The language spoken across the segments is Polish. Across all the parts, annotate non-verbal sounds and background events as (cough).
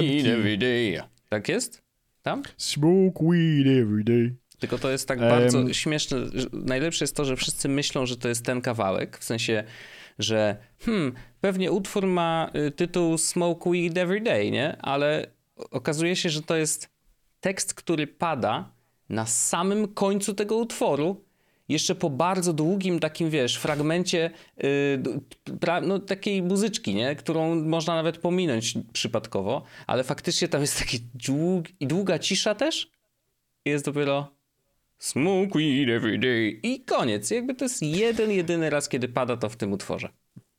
weed every day. Tak jest? Tam? Smoke weed every day. Tylko to jest tak bardzo śmieszne. Najlepsze jest to, że wszyscy myślą, że to jest ten kawałek, w sensie, że hmm, pewnie utwór ma y, tytuł Smoke Weed Every Day, nie? Ale okazuje się, że to jest tekst, który pada na samym końcu tego utworu, jeszcze po bardzo długim takim, wiesz, fragmencie yy, no, takiej muzyczki, nie? którą można nawet pominąć przypadkowo, ale faktycznie tam jest taki dług, i długa cisza też. Jest dopiero smoke weed every day i koniec. Jakby to jest jeden, jedyny raz, kiedy pada to w tym utworze.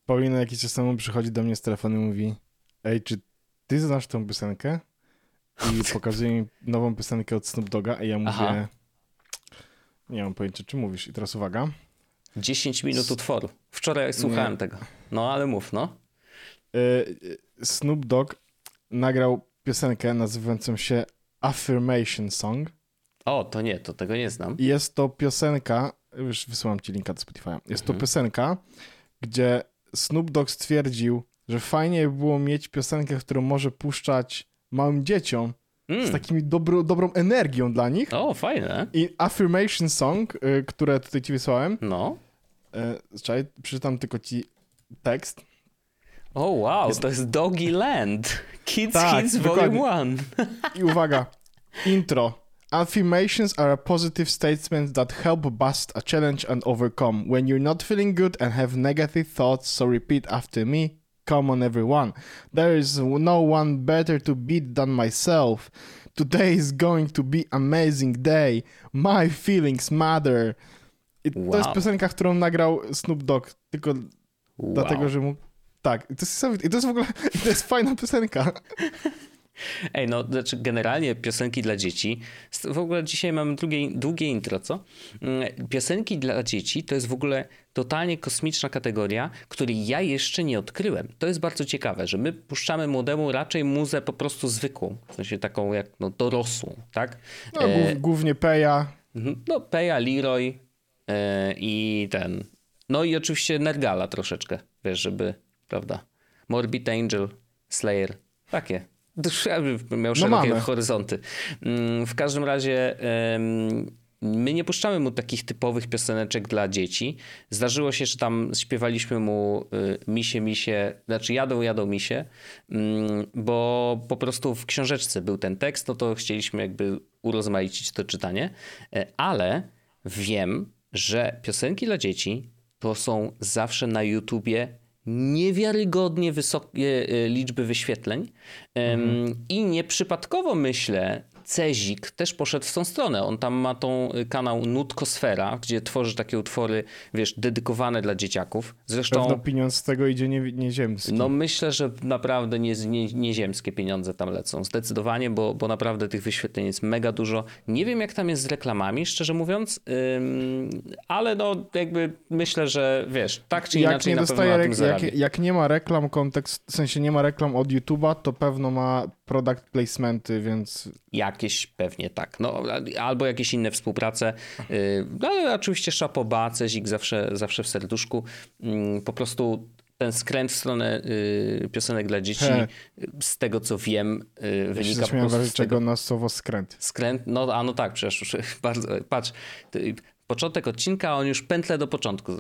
Paulina jakiś czas temu przychodzi do mnie z telefonu i mówi ej, czy ty znasz tą piosenkę? I (laughs) pokazuje mi nową piosenkę od Snoop Doga i ja mówię... Aha nie mam pojęcia, czy mówisz. I teraz uwaga. 10 minut utworu. Wczoraj słuchałem nie. tego. No, ale mów, no. E, Snoop Dogg nagrał piosenkę nazywającą się Affirmation Song. O, to nie, to tego nie znam. Jest to piosenka, już wysyłam ci linka do Spotify. Jest to mhm. piosenka, gdzie Snoop Dogg stwierdził, że fajnie by było mieć piosenkę, którą może puszczać małym dzieciom, Mm. Z takimi dobro, dobrą energią dla nich. O, fajne. I Affirmation Song, y, które tutaj ci wysłałem. No. Y, czekaj, przeczytam tylko ci tekst. O, oh, wow, jest... to jest Doggy Land. Kids tak, Kids Volume 1. I uwaga, intro. Affirmations are a positive statement that help bust a challenge and overcome. When you're not feeling good and have negative thoughts, so repeat after me. Come on, everyone. There is no one better to beat than myself. Today is going to be amazing day. My feelings matter. I wow. to jest piosenka, którą nagrał Snoop Dogg, tylko wow. dlatego, że mu... Tak, to jest, i to jest w ogóle, to jest fajna piosenka. (laughs) Ej, no, znaczy generalnie piosenki dla dzieci. W ogóle dzisiaj mamy długie, długie intro, co? Mm, piosenki dla dzieci to jest w ogóle totalnie kosmiczna kategoria, której ja jeszcze nie odkryłem. To jest bardzo ciekawe, że my puszczamy młodemu raczej muzę po prostu zwykłą, w sensie taką jak no, dorosłą, tak? No, e... głównie Peja. Mhm. No, Peja, Leroy e... i ten. No i oczywiście Nergala troszeczkę, wiesz, żeby, prawda? Morbid Angel, Slayer, takie miał szerokie no horyzonty. Mm, w każdym razie my nie puszczamy mu takich typowych pioseneczek dla dzieci. Zdarzyło się, że tam śpiewaliśmy mu y, misie, misie, znaczy jadą, jadą misie, mm, bo po prostu w książeczce był ten tekst, no to chcieliśmy jakby urozmaicić to czytanie, e, ale wiem, że piosenki dla dzieci to są zawsze na YouTubie niewiarygodnie wysokie e, liczby wyświetleń mhm. i nieprzypadkowo myślę, Cezik też poszedł w tą stronę. On tam ma tą y, kanał Nutkosfera, gdzie tworzy takie utwory, wiesz, dedykowane dla dzieciaków. Zresztą... Pewno pieniądz z tego idzie nie, nieziemski. No myślę, że naprawdę nie, nie, nieziemskie pieniądze tam lecą. Zdecydowanie, bo, bo naprawdę tych wyświetleń jest mega dużo. Nie wiem, jak tam jest z reklamami, szczerze mówiąc, ym, ale no jakby myślę, że wiesz, tak czy inaczej jak nie na pewno na tym jak, jak, nie ma reklam, kontekst, w sensie nie ma reklam od YouTube'a, to pewno ma product placementy, więc... Jakieś pewnie tak. No, albo jakieś inne współprace. No, ale oczywiście Szapoba, Cezik zawsze, zawsze w serduszku. Mm, po prostu ten skręt w stronę y, piosenek dla dzieci, He. z tego co wiem, y, wynika po prostu z tego... na słowo skręt. Skręt, no a no tak, przecież (laughs) bardzo, patrz, początek odcinka, on już pętlę do początku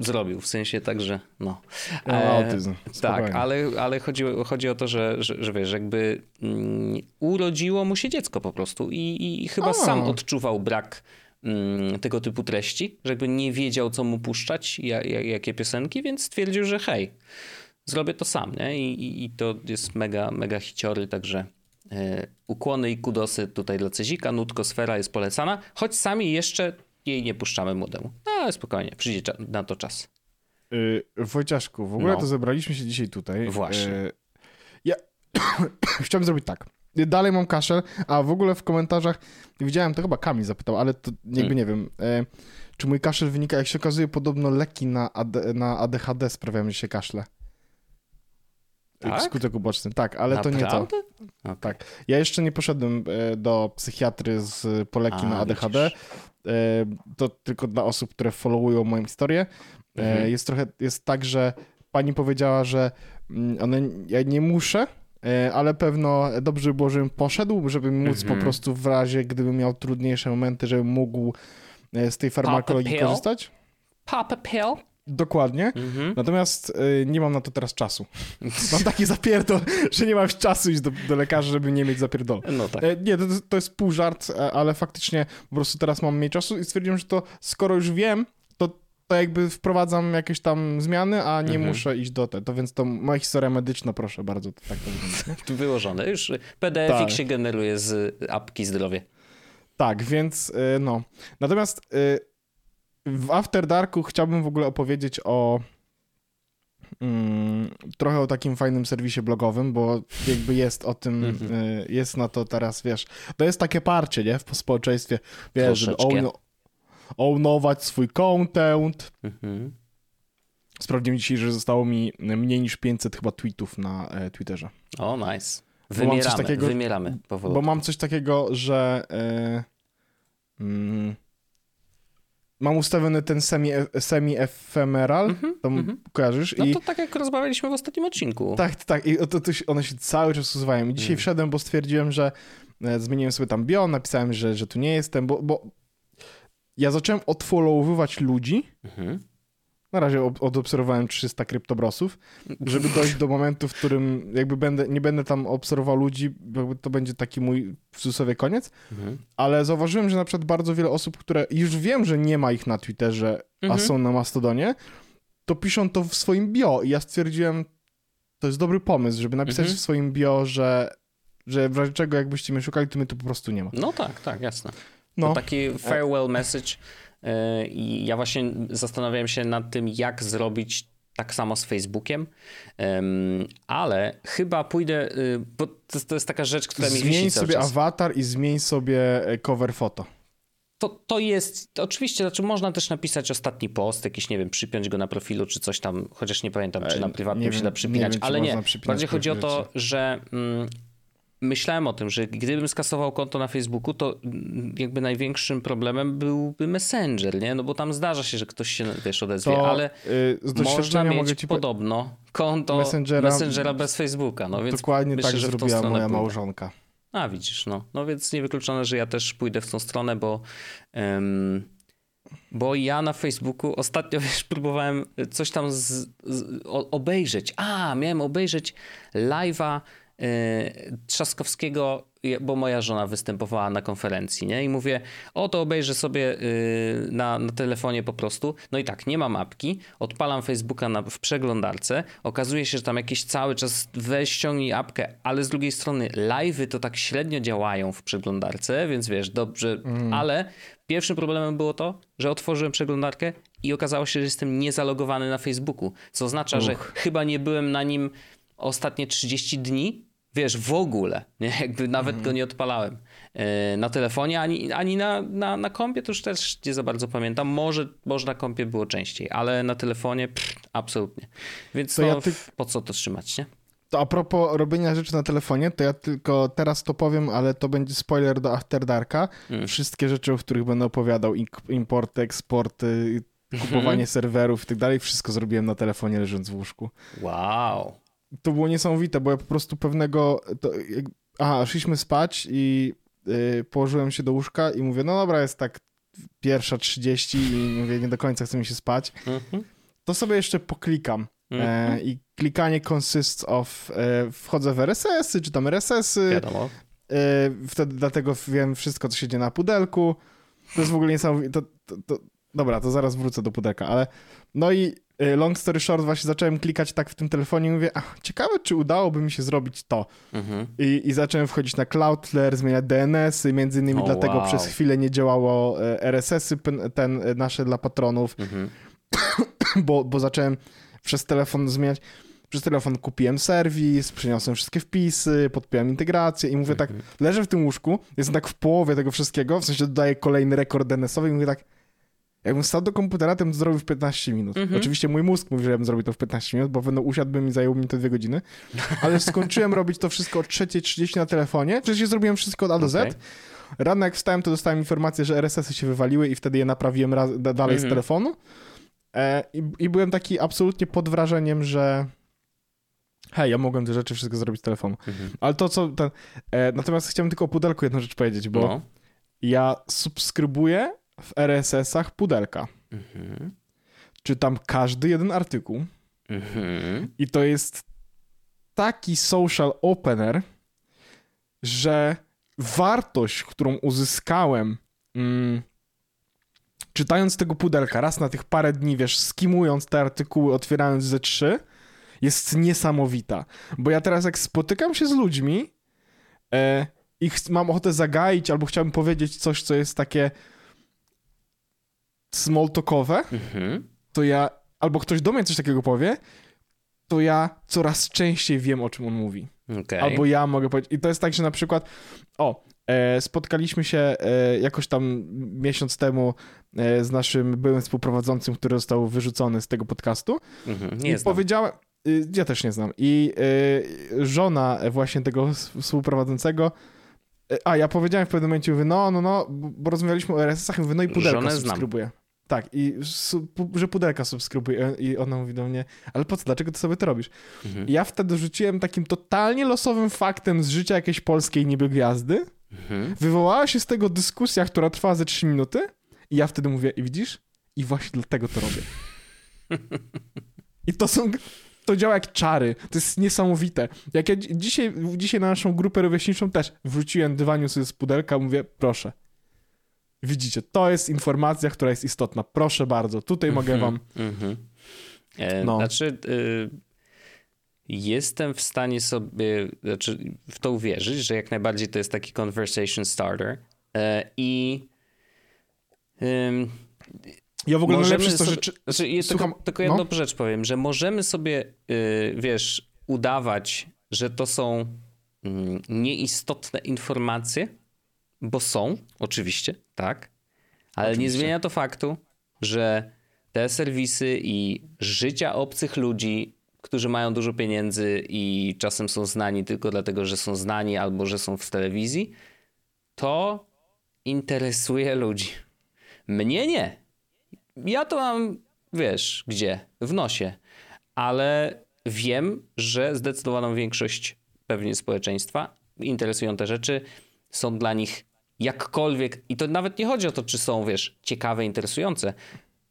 zrobił, w sensie tak, że no. E, autyzm. Tak, ale, ale chodzi, chodzi o to, że, że, że wiesz, jakby mm, urodziło mu się dziecko po prostu i, i chyba a. sam odczuwał brak mm, tego typu treści, że jakby nie wiedział, co mu puszczać, jak, jakie piosenki, więc stwierdził, że hej, zrobię to sam, nie? I, i, i to jest mega, mega hiciory, także e, ukłony i kudosy tutaj dla Cezika, Nutkosfera jest polecana, choć sami jeszcze jej nie puszczamy młodemu. Ale spokojnie, przyjdzie na to czas. Yy, Wojciaszku, w ogóle no. to zebraliśmy się dzisiaj tutaj. Właśnie. Yy, ja (coughs) chciałbym zrobić tak. Dalej mam kaszel, a w ogóle w komentarzach widziałem, to chyba Kamil zapytał, ale to jakby hmm. nie wiem, yy, czy mój kaszel wynika, jak się okazuje, podobno leki na, AD, na ADHD sprawiają, że się kaszle. Tak? Skutek uboczny, tak, ale Naprawdę? to nie to. Okay. Tak. Ja jeszcze nie poszedłem e, do psychiatry z poleki na ADHD. Widzisz. e, to tylko dla osób, które followują moją historię. E, Mhm. Jest trochę, jest tak, że pani powiedziała, że mm, one, ja nie muszę, ale pewno dobrze by było, żebym poszedł, żeby móc Mhm. po prostu w razie, gdybym miał trudniejsze momenty, żebym mógł z tej farmakologii korzystać. Pop a pill? Dokładnie. Mhm. Natomiast y, nie mam na to teraz czasu. (laughs) Mam taki zapierdol, że nie mam czasu iść do, do lekarza, żeby nie mieć zapierdolu. No tak. E, Nie, to, to jest pół żart, e, ale faktycznie po prostu teraz mam mniej czasu i stwierdziłem, że to skoro już wiem, to, to jakby wprowadzam jakieś tam zmiany, a nie Mhm. muszę iść do tego. To więc to moja historia medyczna, proszę bardzo, to tak to? (laughs) Wyłożone. Już PDF Tak. się generuje z apki zdrowie. Tak, więc y, no. Natomiast y, w After Darku chciałbym w ogóle opowiedzieć o mm, trochę o takim fajnym serwisie blogowym, bo jakby jest o tym, Mhm. y, jest na to teraz, wiesz, to jest takie parcie, nie, w społeczeństwie, wiesz, żeby own, ownować swój content. Mhm. Sprawdziłem dzisiaj, że zostało mi mniej niż 500 chyba tweetów na e, Twitterze. O, nice. Mam coś Wymieramy, takiego- wymieramy powoli. Bo mam coś takiego, że e, mm, mam ustawiony ten semi, semi-ephemeral, Mhm, to mhm. kojarzysz? No I to tak jak rozmawialiśmy w ostatnim odcinku. tak, tak, i to, to się, one się cały czas usuwają. I dzisiaj Mm. wszedłem, bo stwierdziłem, że e, zmieniłem sobie tam bio, napisałem, że, że tu nie jestem, bo, bo ja zacząłem odfollowowywać ludzi, Mhm. Na razie ob- odobserwowałem 300 kryptobrosów, żeby dojść do momentu, w którym jakby będę, nie będę tam obserwował ludzi, to będzie taki mój w cudzysłowie koniec, Mhm. ale zauważyłem, że na przykład bardzo wiele osób, które już wiem, że nie ma ich na Twitterze, a Mhm. są na Mastodonie, to piszą to w swoim bio i ja stwierdziłem, to jest dobry pomysł, żeby napisać Mhm. w swoim bio, że, że w razie czego jakbyście mnie szukali, to mnie tu po prostu nie ma. No tak, tak, jasne. No, To taki farewell message i ja właśnie zastanawiałem się nad tym, jak zrobić tak samo z Facebookiem, ale chyba pójdę, yy, bo to, to jest taka rzecz, która mi zmień wisi cały sobie czas. awatar i zmień sobie e, cover foto. To, to jest, to oczywiście, znaczy można też napisać ostatni post, jakiś, nie wiem, przypiąć go na profilu, czy coś tam, chociaż nie pamiętam, czy Ej, na nie prywatnym wiem- się da nie przypinać, wiem, czy ale nie. Bardziej chodzi o to, że mm, myślałem o tym, że gdybym skasował konto na Facebooku, to mm, jakby największym problemem byłby Messenger, nie? No bo tam zdarza się, że ktoś się, wiesz, odezwie, To ale y, z można mieć mogę ci po... podobno konto Messengera- Messengera, bez Facebooka, no więc Dokładnie myślę, tak że zrobiła moja pójdę. małżonka. A, widzisz, no. No więc niewykluczone, że ja też pójdę w tą stronę, bo... bo ja na Facebooku ostatnio, (laughs) wiesz, próbowałem coś tam z, z, obejrzeć. A, miałem obejrzeć live'a Trzaskowskiego, je- bo moja żona występowała na konferencji, nie? I mówię, o to obejrzę sobie y, na, na telefonie po prostu. No i tak, nie mam apki, odpalam Facebooka na, w przeglądarce, okazuje się, że tam jakiś cały czas weź ściągnij apkę, ale z drugiej strony live'y to tak średnio działają w przeglądarce, więc wiesz, dobrze, ale pierwszym problemem było to, że otworzyłem przeglądarkę i okazało się, że jestem niezalogowany na Facebooku, co oznacza, że Uch. chyba nie byłem na nim ostatnie 30 dni, wiesz, w ogóle, nie? jakby nawet Mhm. go nie odpalałem e, na telefonie, ani, ani na, na, na kompie, to już też nie za bardzo pamiętam, może, może na kompie było częściej, ale na telefonie pff, absolutnie, więc To no, ja ty- po co to trzymać, nie? To a propos robienia rzeczy na telefonie, to ja tylko teraz to powiem, ale to będzie spoiler do After Darka. Mm. Wszystkie rzeczy, o których będę opowiadał, ink- importy, eksporty, kupowanie serwerów i tak dalej, wszystko zrobiłem na telefonie leżąc w łóżku. Wow. To było niesamowite, bo ja po prostu pewnego... To, jak, aha, szliśmy spać i y, położyłem się do łóżka i mówię, no dobra, jest tak pierwsza 30 i mówię, nie do końca chce mi się spać. Mhm. To sobie jeszcze poklikam. Mhm. E, I klikanie consists of... E, wchodzę w RSS-y, czy tam RSS-y, Wiadomo. e, wtedy dlatego wiem wszystko, co się dzieje na pudelku. To jest w ogóle niesamowite. To, to, to, dobra, to zaraz wrócę do pudelka, ale... No i long story short, właśnie zacząłem klikać tak w tym telefonie i mówię, ach, ciekawe, czy udałoby mi się zrobić to. Mhm. I, I zacząłem wchodzić na Cloudflare, zmieniać DNS-y, między innymi O, dlatego wow. przez chwilę nie działało e, RSS-y ten, e, nasze dla patronów Mhm. (coughs) bo, bo zacząłem przez telefon zmieniać. Przez telefon kupiłem serwis, przeniosłem wszystkie wpisy, podpiąłem integrację i mówię tak, leżę w tym łóżku, jestem tak w połowie tego wszystkiego, w sensie dodaję kolejny rekord DNS-owy i mówię tak, jakbym stał do komputera, to bym zrobił w 15 minut. Mhm. Oczywiście mój mózg mówi, że ja bym zrobił to w 15 minut, bo będę usiadłbym i zajęło mi to dwie godziny, ale skończyłem robić to wszystko o 3.30 na telefonie, przecież zrobiłem wszystko od A do Okej. Z, rano jak wstałem, to dostałem informację, że RSS-y się wywaliły i wtedy je naprawiłem raz, da, dalej z Mhm. telefonu. E, i, I byłem taki absolutnie pod wrażeniem, że hej, ja mogłem te rzeczy wszystko zrobić z telefonu. Mhm. Ale to co, ten, e, natomiast chciałem tylko o pudelku jedną rzecz powiedzieć, bo No. ja subskrybuję w RSS-ach pudelka. Mhm. Czytam każdy jeden artykuł Mhm. i to jest taki social opener, że wartość, którą uzyskałem mm, czytając tego pudelka raz na tych parę dni, wiesz, skimując te artykuły, otwierając ze trzy, jest niesamowita. Bo ja teraz jak spotykam się z ludźmi e, i mam ochotę zagaić albo chciałbym powiedzieć coś, co jest takie small talkowe, Mhm. to ja, albo ktoś do mnie coś takiego powie, to ja coraz częściej wiem, o czym on mówi. Okej. Albo ja mogę powiedzieć. I to jest tak, że na przykład, o, e, spotkaliśmy się e, jakoś tam miesiąc temu e, z naszym byłym współprowadzącym, który został wyrzucony z tego podcastu. Mhm. I Nie znam. powiedziałem, y, ja też nie znam. I y, żona właśnie tego współprowadzącego, y, a ja powiedziałem w pewnym momencie, mówię, no, no, no, bo rozmawialiśmy o RSS-ach, mówię, no i pudelka Żonę znam. Tak, i że pudelka subskrybuje. I ona mówi do mnie, ale po co, dlaczego ty sobie to robisz? Mhm. I ja wtedy rzuciłem takim totalnie losowym faktem z życia jakiejś polskiej niby gwiazdy. Mhm. Wywołała się z tego dyskusja, która trwała ze 3 minuty. I ja wtedy mówię, i widzisz? I właśnie dlatego to robię. I to są. To działa jak czary. To jest niesamowite. Jak ja dzi- dzisiaj, dzisiaj na naszą grupę rówieśniczą też wrzuciłem dywaniu sobie z pudelka, mówię, proszę. Widzicie, to jest informacja, która jest istotna. Proszę bardzo, tutaj mogę wam. Mhm. E, No. Znaczy, y, jestem w stanie sobie znaczy, w to uwierzyć, że jak najbardziej to jest taki conversation starter. E, I ym, Ja w ogóle możemy najlepsze to, że. Czy... Znaczy, Słucham, tylko, tylko jedną no. rzecz powiem, że możemy sobie, y, wiesz, udawać, że to są mm, nieistotne informacje, bo są, oczywiście, tak, ale nie Oczywiście. zmienia to faktu, że te serwisy i życia obcych ludzi, którzy mają dużo pieniędzy i czasem są znani tylko dlatego, że są znani albo że są w telewizji, to interesuje ludzi. Mnie nie. Ja to mam, wiesz, gdzie? W nosie. Ale wiem, że zdecydowaną większość pewnie społeczeństwa interesują te rzeczy, są dla nich jakkolwiek, i to nawet nie chodzi o to, czy są, wiesz, ciekawe, interesujące,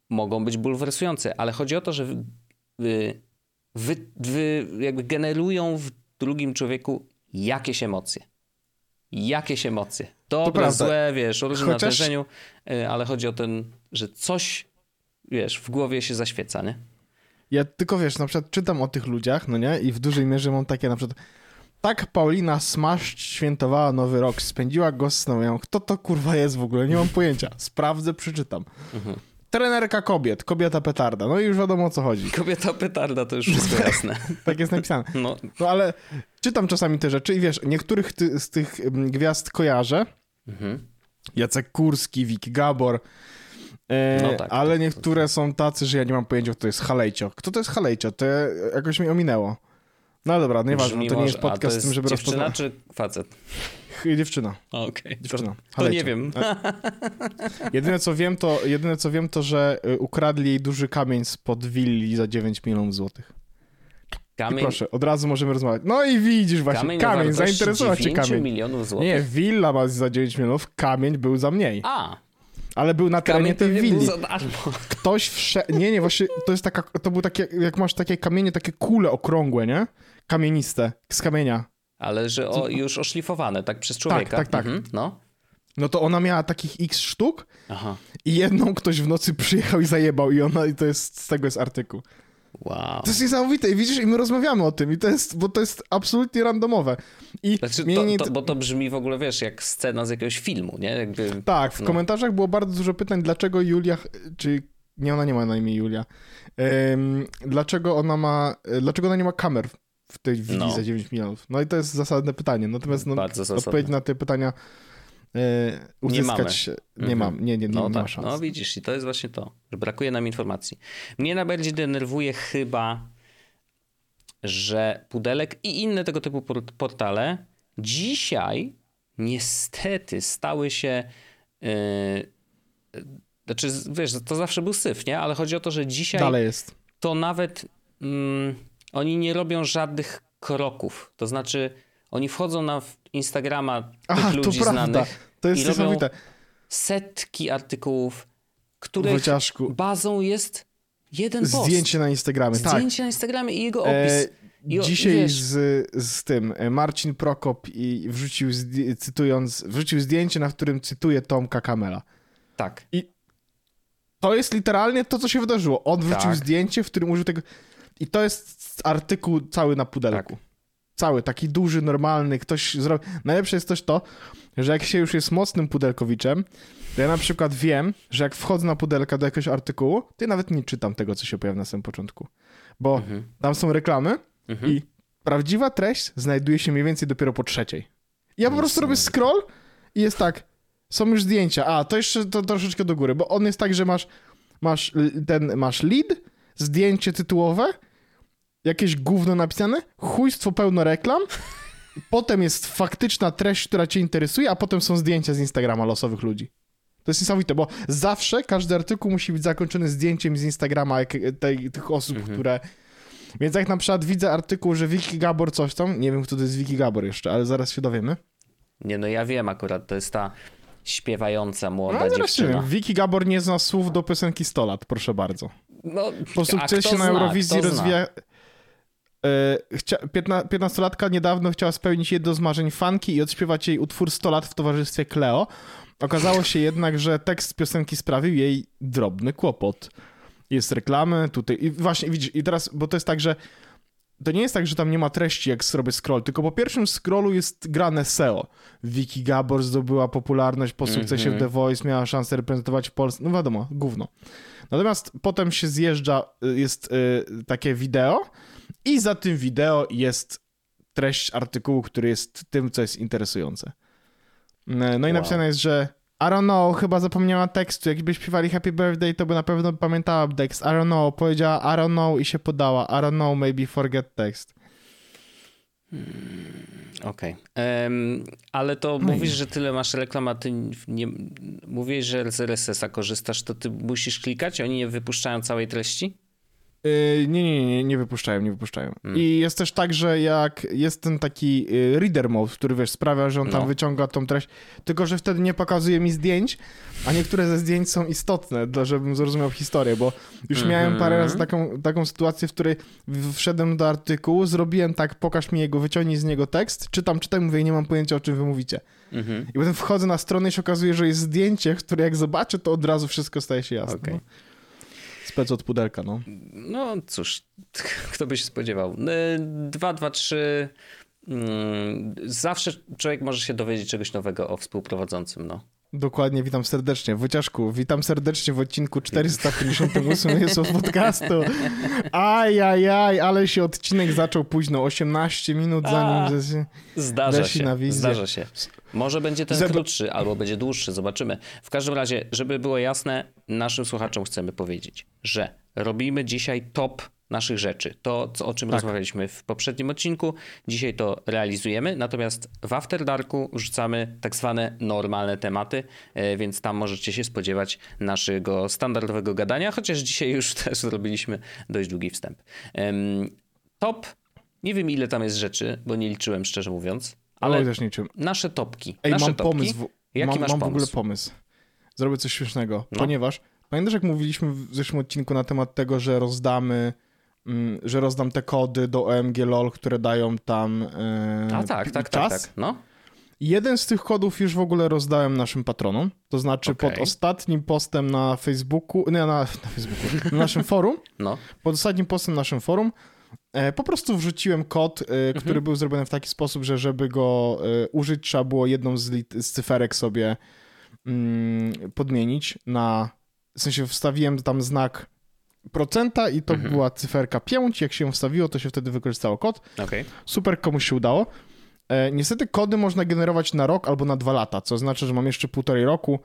mogą być bulwersujące, ale chodzi o to, że wy, wy, wy, jakby generują w drugim człowieku jakieś emocje. Jakieś emocje. Dobre, prawda. złe, wiesz, o różnym Chociaż- natężeniu, y, ale chodzi o ten, że coś, wiesz, w głowie się zaświeca, nie? Ja tylko wiesz, na przykład czytam o tych ludziach, no nie? I w dużej mierze mam takie na przykład. Tak Paulina Smash świętowała Nowy Rok, spędziła go z mówię, kto to kurwa jest w ogóle? Nie mam pojęcia. Sprawdzę, przeczytam. Trenerka kobiet, kobieta petarda. No i już wiadomo o co chodzi. Kobieta petarda, to już wszystko jasne. (laughs) Tak jest napisane. No, No ale czytam czasami te rzeczy i wiesz, niektórych ty, z tych mm, gwiazd kojarzę. mhm. Jacek Kurski, Wiki Gabor. E, No tak, ale tak, niektóre są tacy, że ja nie mam pojęcia, kto to jest Halejcio. Kto to jest Halejcio? To jakoś mi ominęło. No dobra, nieważne, Brzmi to nie może- jest podcast z tym, żeby jest dziewczyna rozpoznać. czy facet? Dziewczyna. Okej, Dziewczyna. to, to nie wiem. Jedyne co wiem, to, jedyne co wiem, to że y, ukradli jej duży kamień spod willi za 9 milionów złotych. I Kamień, proszę, od razu możemy rozmawiać. No i widzisz właśnie, kamień, kamień, zainteresował cię 9 kamień. milionów złotych? Nie, willa ma za 9 milionów, kamień był za mniej. A, Ale był na terenie kamień tej willi. Ktoś wsze... Nie, nie, właśnie to jest taka, to był takie, jak masz takie kamienie, takie kule okrągłe, nie? Kamieniste, z kamienia. Ale że o, już oszlifowane, tak przez człowieka. tak, tak. Mhm, no. No to ona miała takich x sztuk Aha. i jedną ktoś w nocy przyjechał i zajebał i ona, i to jest, z tego jest artykuł. Wow. To jest niesamowite i widzisz, i my rozmawiamy o tym i to jest, bo to jest absolutnie randomowe. I Znaczy, mnie to, to, bo to brzmi w ogóle, wiesz, jak scena z jakiegoś filmu, nie? Jakby... Tak, w no. komentarzach było bardzo dużo pytań, dlaczego Julia, czy nie, ona nie ma na imię Julia, Ym, dlaczego ona ma, dlaczego ona nie ma kamer w tej willi No. za 9 milionów? No i to jest zasadne pytanie, natomiast no, odpowiedź na te pytania e, uzyskać mamy. się- nie mam, nie, nie, nie, No nie ma tak, szans. no widzisz, i to jest właśnie to, że brakuje nam informacji. Mnie najbardziej denerwuje chyba, że Pudelek i inne tego typu por- portale dzisiaj niestety stały się. Yy, znaczy, wiesz, to zawsze był syf, nie? Ale chodzi o to, że dzisiaj Dalej jest. to nawet mm, oni nie robią żadnych kroków. To znaczy, oni wchodzą na Instagrama tych Aha, to ludzi prawda. znanych To jest i robią niesamowite. setki artykułów, których Wojciaszku, bazą jest jeden post. zdjęcie na Instagramie. Tak. Zdjęcie na Instagramie i jego opis. E, I o- dzisiaj wiesz- z, z tym e, Marcin Prokop i wrzucił, cytując, wrzucił zdjęcie, na którym cytuje Tomka Kamela. Tak. To jest literalnie to, co się wydarzyło. On wrzucił Tak. zdjęcie, w którym użył tego. I to jest artykuł cały na pudelku. Tak. Cały, taki duży, normalny. Ktoś zrobił. Najlepsze jest też to, że jak się już jest mocnym pudelkowiczem, to ja na przykład wiem, że jak wchodzę na pudelka do jakiegoś artykułu, to ja nawet nie czytam tego, co się pojawia na samym początku. Bo Mhm. tam są reklamy Mhm. i prawdziwa treść znajduje się mniej więcej dopiero po trzeciej. I ja po Nic prostu robię scroll i jest tak, są już zdjęcia. A, to jeszcze to troszeczkę do góry, bo on jest tak, że masz, masz ten, masz lead, zdjęcie tytułowe, jakieś gówno napisane, chujstwo pełno reklam, potem jest faktyczna treść, która cię interesuje, a potem są zdjęcia z Instagrama losowych ludzi. To jest niesamowite, bo zawsze każdy artykuł musi być zakończony zdjęciem z Instagrama jak, tej, tych osób, Mhm. które... Więc jak na przykład widzę artykuł, że Wiki Gabor coś tam, nie wiem kto to jest Wiki Gabor jeszcze, ale zaraz się dowiemy. Nie, no ja wiem akurat, to jest ta śpiewająca młoda No dziewczyna. Wiki Gabor nie zna słów do piosenki 100 lat, proszę bardzo. No, Po sukcesie na Eurowizji kto zna? E, chcia... piętna... 15-latka niedawno chciała spełnić jedno z marzeń fanki i odśpiewać jej utwór 100 lat w towarzystwie Cleo. Okazało się jednak, że tekst piosenki sprawił jej drobny kłopot. Jest reklamy tutaj i właśnie widzisz, i teraz, bo to jest tak, że to nie jest tak, że tam nie ma treści, jak zrobię scroll, tylko po pierwszym scrollu jest grane SEO. Wiki Gabor zdobyła popularność po sukcesie Mhm. w The Voice, miała szansę reprezentować Polskę, no wiadomo, gówno. Natomiast potem się zjeżdża, y, jest y, takie wideo i za tym wideo jest treść artykułu, który jest tym, co jest interesujące. No no i Wow. napisane jest, że I don't know, chyba zapomniała tekstu. Jakby śpiewali Happy Birthday, to by na pewno pamiętała tekst. I don't know, powiedziała I don't know i się podała. I don't know, maybe forget text. Okej. Em, ale to No i- mówisz, że tyle masz reklam, a ty nie, mówisz, że z RSS-a korzystasz, to ty musisz klikać? Oni nie wypuszczają całej treści? Yy, nie, nie, nie, nie wypuszczają, nie wypuszczają. Mm. I jest też tak, że jak jest ten taki yy, reader mode, który wiesz, sprawia, że on tam No. wyciąga tą treść, tylko że wtedy nie pokazuje mi zdjęć, a niektóre ze zdjęć są istotne, dla, żebym zrozumiał historię, bo już miałem Mhm. parę razy taką, taką sytuację, w której wszedłem do artykułu, zrobiłem tak, pokaż mi jego, wyciągnij z niego tekst, czytam, czytam, mówię, nie mam pojęcia, o czym wy mówicie. Mhm. I potem wchodzę na stronę i się okazuje, że jest zdjęcie, które jak zobaczę, to od razu wszystko staje się jasne. No. Spec od pudelka, no. No cóż, (laughs) kto by się spodziewał. Y, Dwa, dwa, trzy. Mm, Zawsze człowiek może się dowiedzieć czegoś nowego o współprowadzącym, no. Dokładnie, witam serdecznie. Wojciaszku, witam serdecznie w odcinku 458 jest od podcastu. Aj, aj, aj, ale się odcinek zaczął późno, 18 minut A. zanim... że- Zdarza się, na wizję. zdarza się. Może będzie ten Zeb- krótszy, albo będzie dłuższy, zobaczymy. W każdym razie, żeby było jasne, naszym słuchaczom chcemy powiedzieć, że robimy dzisiaj top naszych rzeczy. To, co, o czym Tak. rozmawialiśmy w poprzednim odcinku, dzisiaj to realizujemy, natomiast w After Darku rzucamy tak zwane normalne tematy, e, więc tam możecie się spodziewać naszego standardowego gadania, chociaż dzisiaj już (laughs) też zrobiliśmy dość długi wstęp. Top, nie wiem ile tam jest rzeczy, bo nie liczyłem szczerze mówiąc, Ale ale też niczym. nasze topki. Ej, nasze mam topki. pomysł. W... Jaki mam masz mam w ogóle pomysł? Zrobię coś śmiesznego, No. ponieważ pamiętasz jak mówiliśmy w zeszłym odcinku na temat tego, że rozdamy mm, że rozdam te kody do OMG LOL, które dają tam e, A tak, tak, czas? tak, tak. No. Jeden z tych kodów już w ogóle rozdałem naszym patronom. To znaczy pod Okej. ostatnim postem na Facebooku, nie, na, na Facebooku, na naszym forum, No. pod ostatnim postem na naszym forum po prostu wrzuciłem kod, e, który był zrobiony w taki sposób, że żeby go e, użyć, trzeba było jedną z, z cyferek sobie mm, podmienić na, w sensie wstawiłem tam znak procenta i to Mhm. była cyferka 5, jak się ją wstawiło, to się wtedy wykorzystało kod. Okej. Super, komuś się udało. E, niestety kody można generować na rok albo na dwa lata, co znaczy, że mam jeszcze półtorej roku,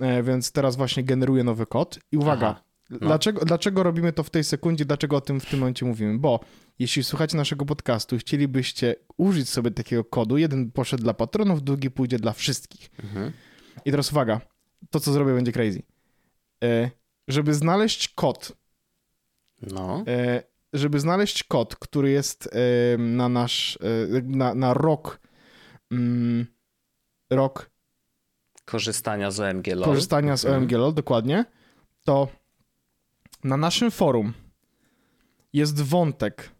e, więc teraz właśnie generuję nowy kod. I uwaga, Aha. Dlaczego, dlaczego robimy to w tej sekundzie? Dlaczego o tym w tym momencie mówimy? Bo jeśli słuchacie naszego podcastu i chcielibyście użyć sobie takiego kodu, jeden poszedł dla patronów, drugi pójdzie dla wszystkich. Mhm. I teraz uwaga, to co zrobię będzie crazy. E, żeby znaleźć kod, No. e, żeby znaleźć kod, który jest e, na nasz, e, na, na rok, mm, rok Korzystania z OMG LOL. korzystania z. OMG LOL, dokładnie, to na naszym forum jest wątek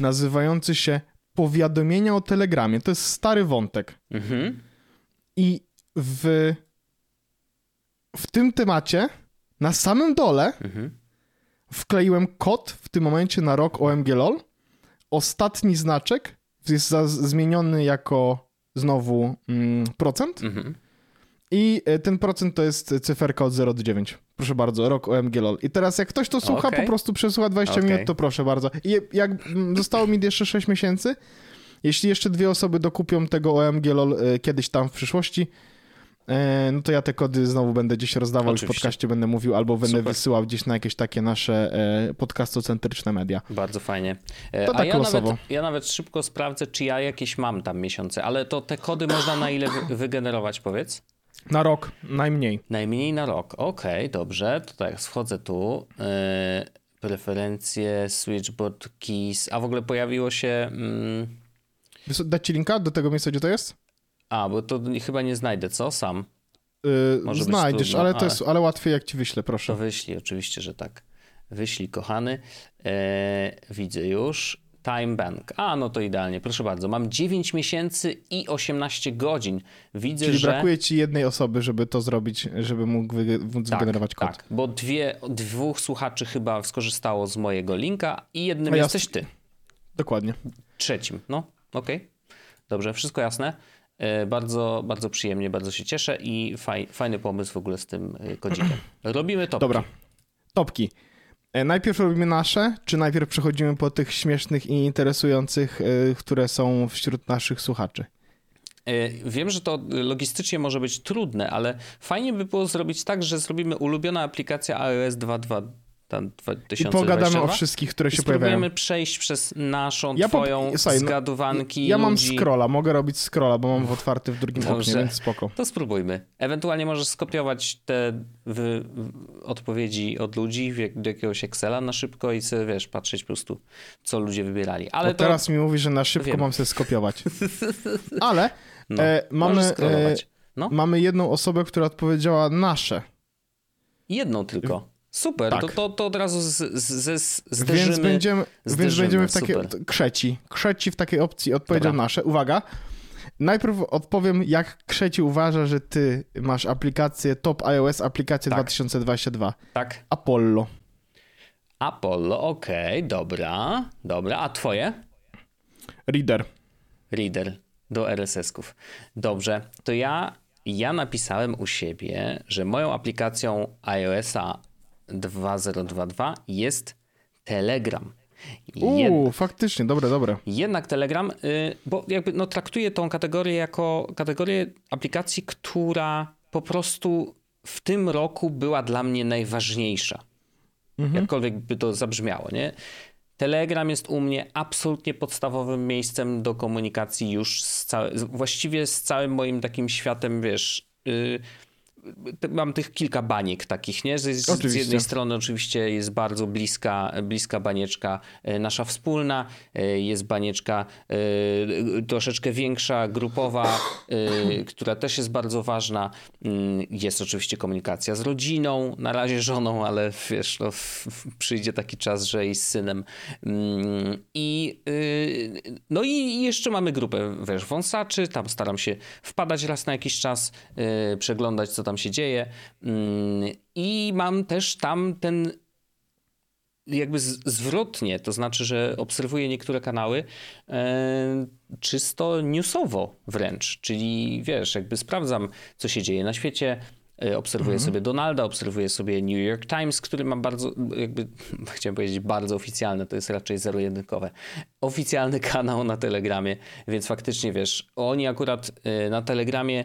nazywający się powiadomienia o Telegramie. To jest stary wątek. Mhm. I w, w tym temacie na samym dole Mhm. wkleiłem kod w tym momencie na rok OMG LOL. Ostatni znaczek jest za, zmieniony jako znowu mm, procent. Mhm. I e, ten procent to jest cyferka od 0 do 9. Proszę bardzo, rok OMG LOL. I teraz jak ktoś to słucha, Okej. po prostu przesłucha 20 Okej. minut, to proszę bardzo. I jak zostało mi jeszcze 6 miesięcy, jeśli jeszcze dwie osoby dokupią tego OMG LOL e, kiedyś tam w przyszłości, e, no to ja te kody znowu będę gdzieś rozdawał i w Oczywiście. podcaście będę mówił, albo będę Super. wysyłał gdzieś na jakieś takie nasze e, podcastocentryczne media. Bardzo fajnie. To A tak ja losowo. nawet, ja nawet szybko sprawdzę, czy ja jakieś mam tam miesiące, ale to te kody można na ile wy- wygenerować, powiedz? Na rok najmniej. Najmniej na rok. Okej, dobrze. To tak, wchodzę tu. E, preferencje, switchboard keys. A w ogóle pojawiło się... Mm, Dać ci linka do tego miejsca, gdzie to jest? a, bo to chyba nie znajdę, co? Sam. Yy, Może znajdziesz, trudno, ale to ale- jest, ale łatwiej jak ci wyślę, To proszę. wyślij, oczywiście, że tak. Wyślij, kochany. E, widzę już. Time bank. A, no to idealnie, proszę bardzo. Mam 9 miesięcy i 18 godzin. Widzę, Czyli że... brakuje ci jednej osoby, żeby to zrobić, żeby mógł móc tak, wygenerować kod. Tak, bo dwie, dwóch słuchaczy chyba skorzystało z mojego linka i jednym ja- jesteś ty. Dokładnie. Trzecim. No, okej. Dobrze, wszystko jasne. E, Bardzo, bardzo przyjemnie, bardzo się cieszę i faj, fajny pomysł w ogóle z tym e, kodzikiem. (clears throat) Robimy to. Dobra. Topki. E, Najpierw robimy nasze, czy najpierw przechodzimy po tych śmiesznych i interesujących, e, które są wśród naszych słuchaczy? E, Wiem, że to logistycznie może być trudne, ale fajnie by było zrobić tak, że zrobimy ulubiona aplikacja iOS 2.2 tam I 2022 pogadamy o wszystkich, które i się pojawiają. spróbujemy przejść przez naszą, Ja po- twoją słuchaj, no, zgadywanki Ja mam ludzi. scrolla, mogę robić scrolla, bo mam otwarty w drugim oknie, Dobrze. więc spoko. To spróbujmy. Ewentualnie możesz skopiować te w, odpowiedzi od ludzi w do jakiegoś Excela na szybko i sobie, wiesz, patrzeć po prostu, co ludzie wybierali. Ale to teraz mi mówi, że na szybko Wiem. mam sobie skopiować. (laughs) Ale no, e, mamy, e. No, mamy jedną osobę, która odpowiedziała nasze. jedną tylko. Super, tak. to, to, to od razu z, z, z, z, zderzymy. Więc będziemy, więc będziemy w takiej. super. Krzeci. Krzeci w takiej opcji odpowiedział Dobra. nasze. Uwaga. Najpierw odpowiem, jak Krzeci uważa, że ty masz aplikację Top iOS aplikację Tak. 2022. Tak. Apollo. Apollo, okej, dobra, dobra. A twoje? Reader. Reader do RSS-ków. Dobrze, to ja, ja napisałem u siebie, że moją aplikacją iOS-a 2022 jest Telegram. Jed, Uuu, faktycznie, dobre, dobre. jednak Telegram, y, bo jakby no, traktuję tą kategorię jako kategorię aplikacji, która po prostu w tym roku była dla mnie najważniejsza. Jakkolwiek by to zabrzmiało, nie? Telegram jest u mnie absolutnie podstawowym miejscem do komunikacji już z całe, właściwie z całym moim takim światem, wiesz. y, mam tych kilka baniek takich, nie? Z, z, jednej strony oczywiście jest bardzo bliska, bliska banieczka e, nasza wspólna, e, jest banieczka e, troszeczkę większa, grupowa, (clears throat) która też jest bardzo ważna. Mm, Jest oczywiście komunikacja z rodziną, na razie żoną, ale wiesz, no, przyjdzie taki czas, że i z synem. Mm, I y, no i jeszcze mamy grupę, wiesz, wąsaczy, tam staram się wpadać raz na jakiś czas, przeglądać, co tam się dzieje. Mm, I mam też tam ten jakby zwrotnie, to znaczy, że obserwuję niektóre kanały e, czysto newsowo wręcz, czyli wiesz, jakby sprawdzam, co się dzieje na świecie, e, obserwuję sobie Donalda, obserwuję sobie New York Times, który ma bardzo, jakby, (laughs) chciałem powiedzieć bardzo oficjalny, to jest raczej zero-jedynkowe, oficjalny kanał na Telegramie, więc faktycznie, wiesz, oni akurat e, na Telegramie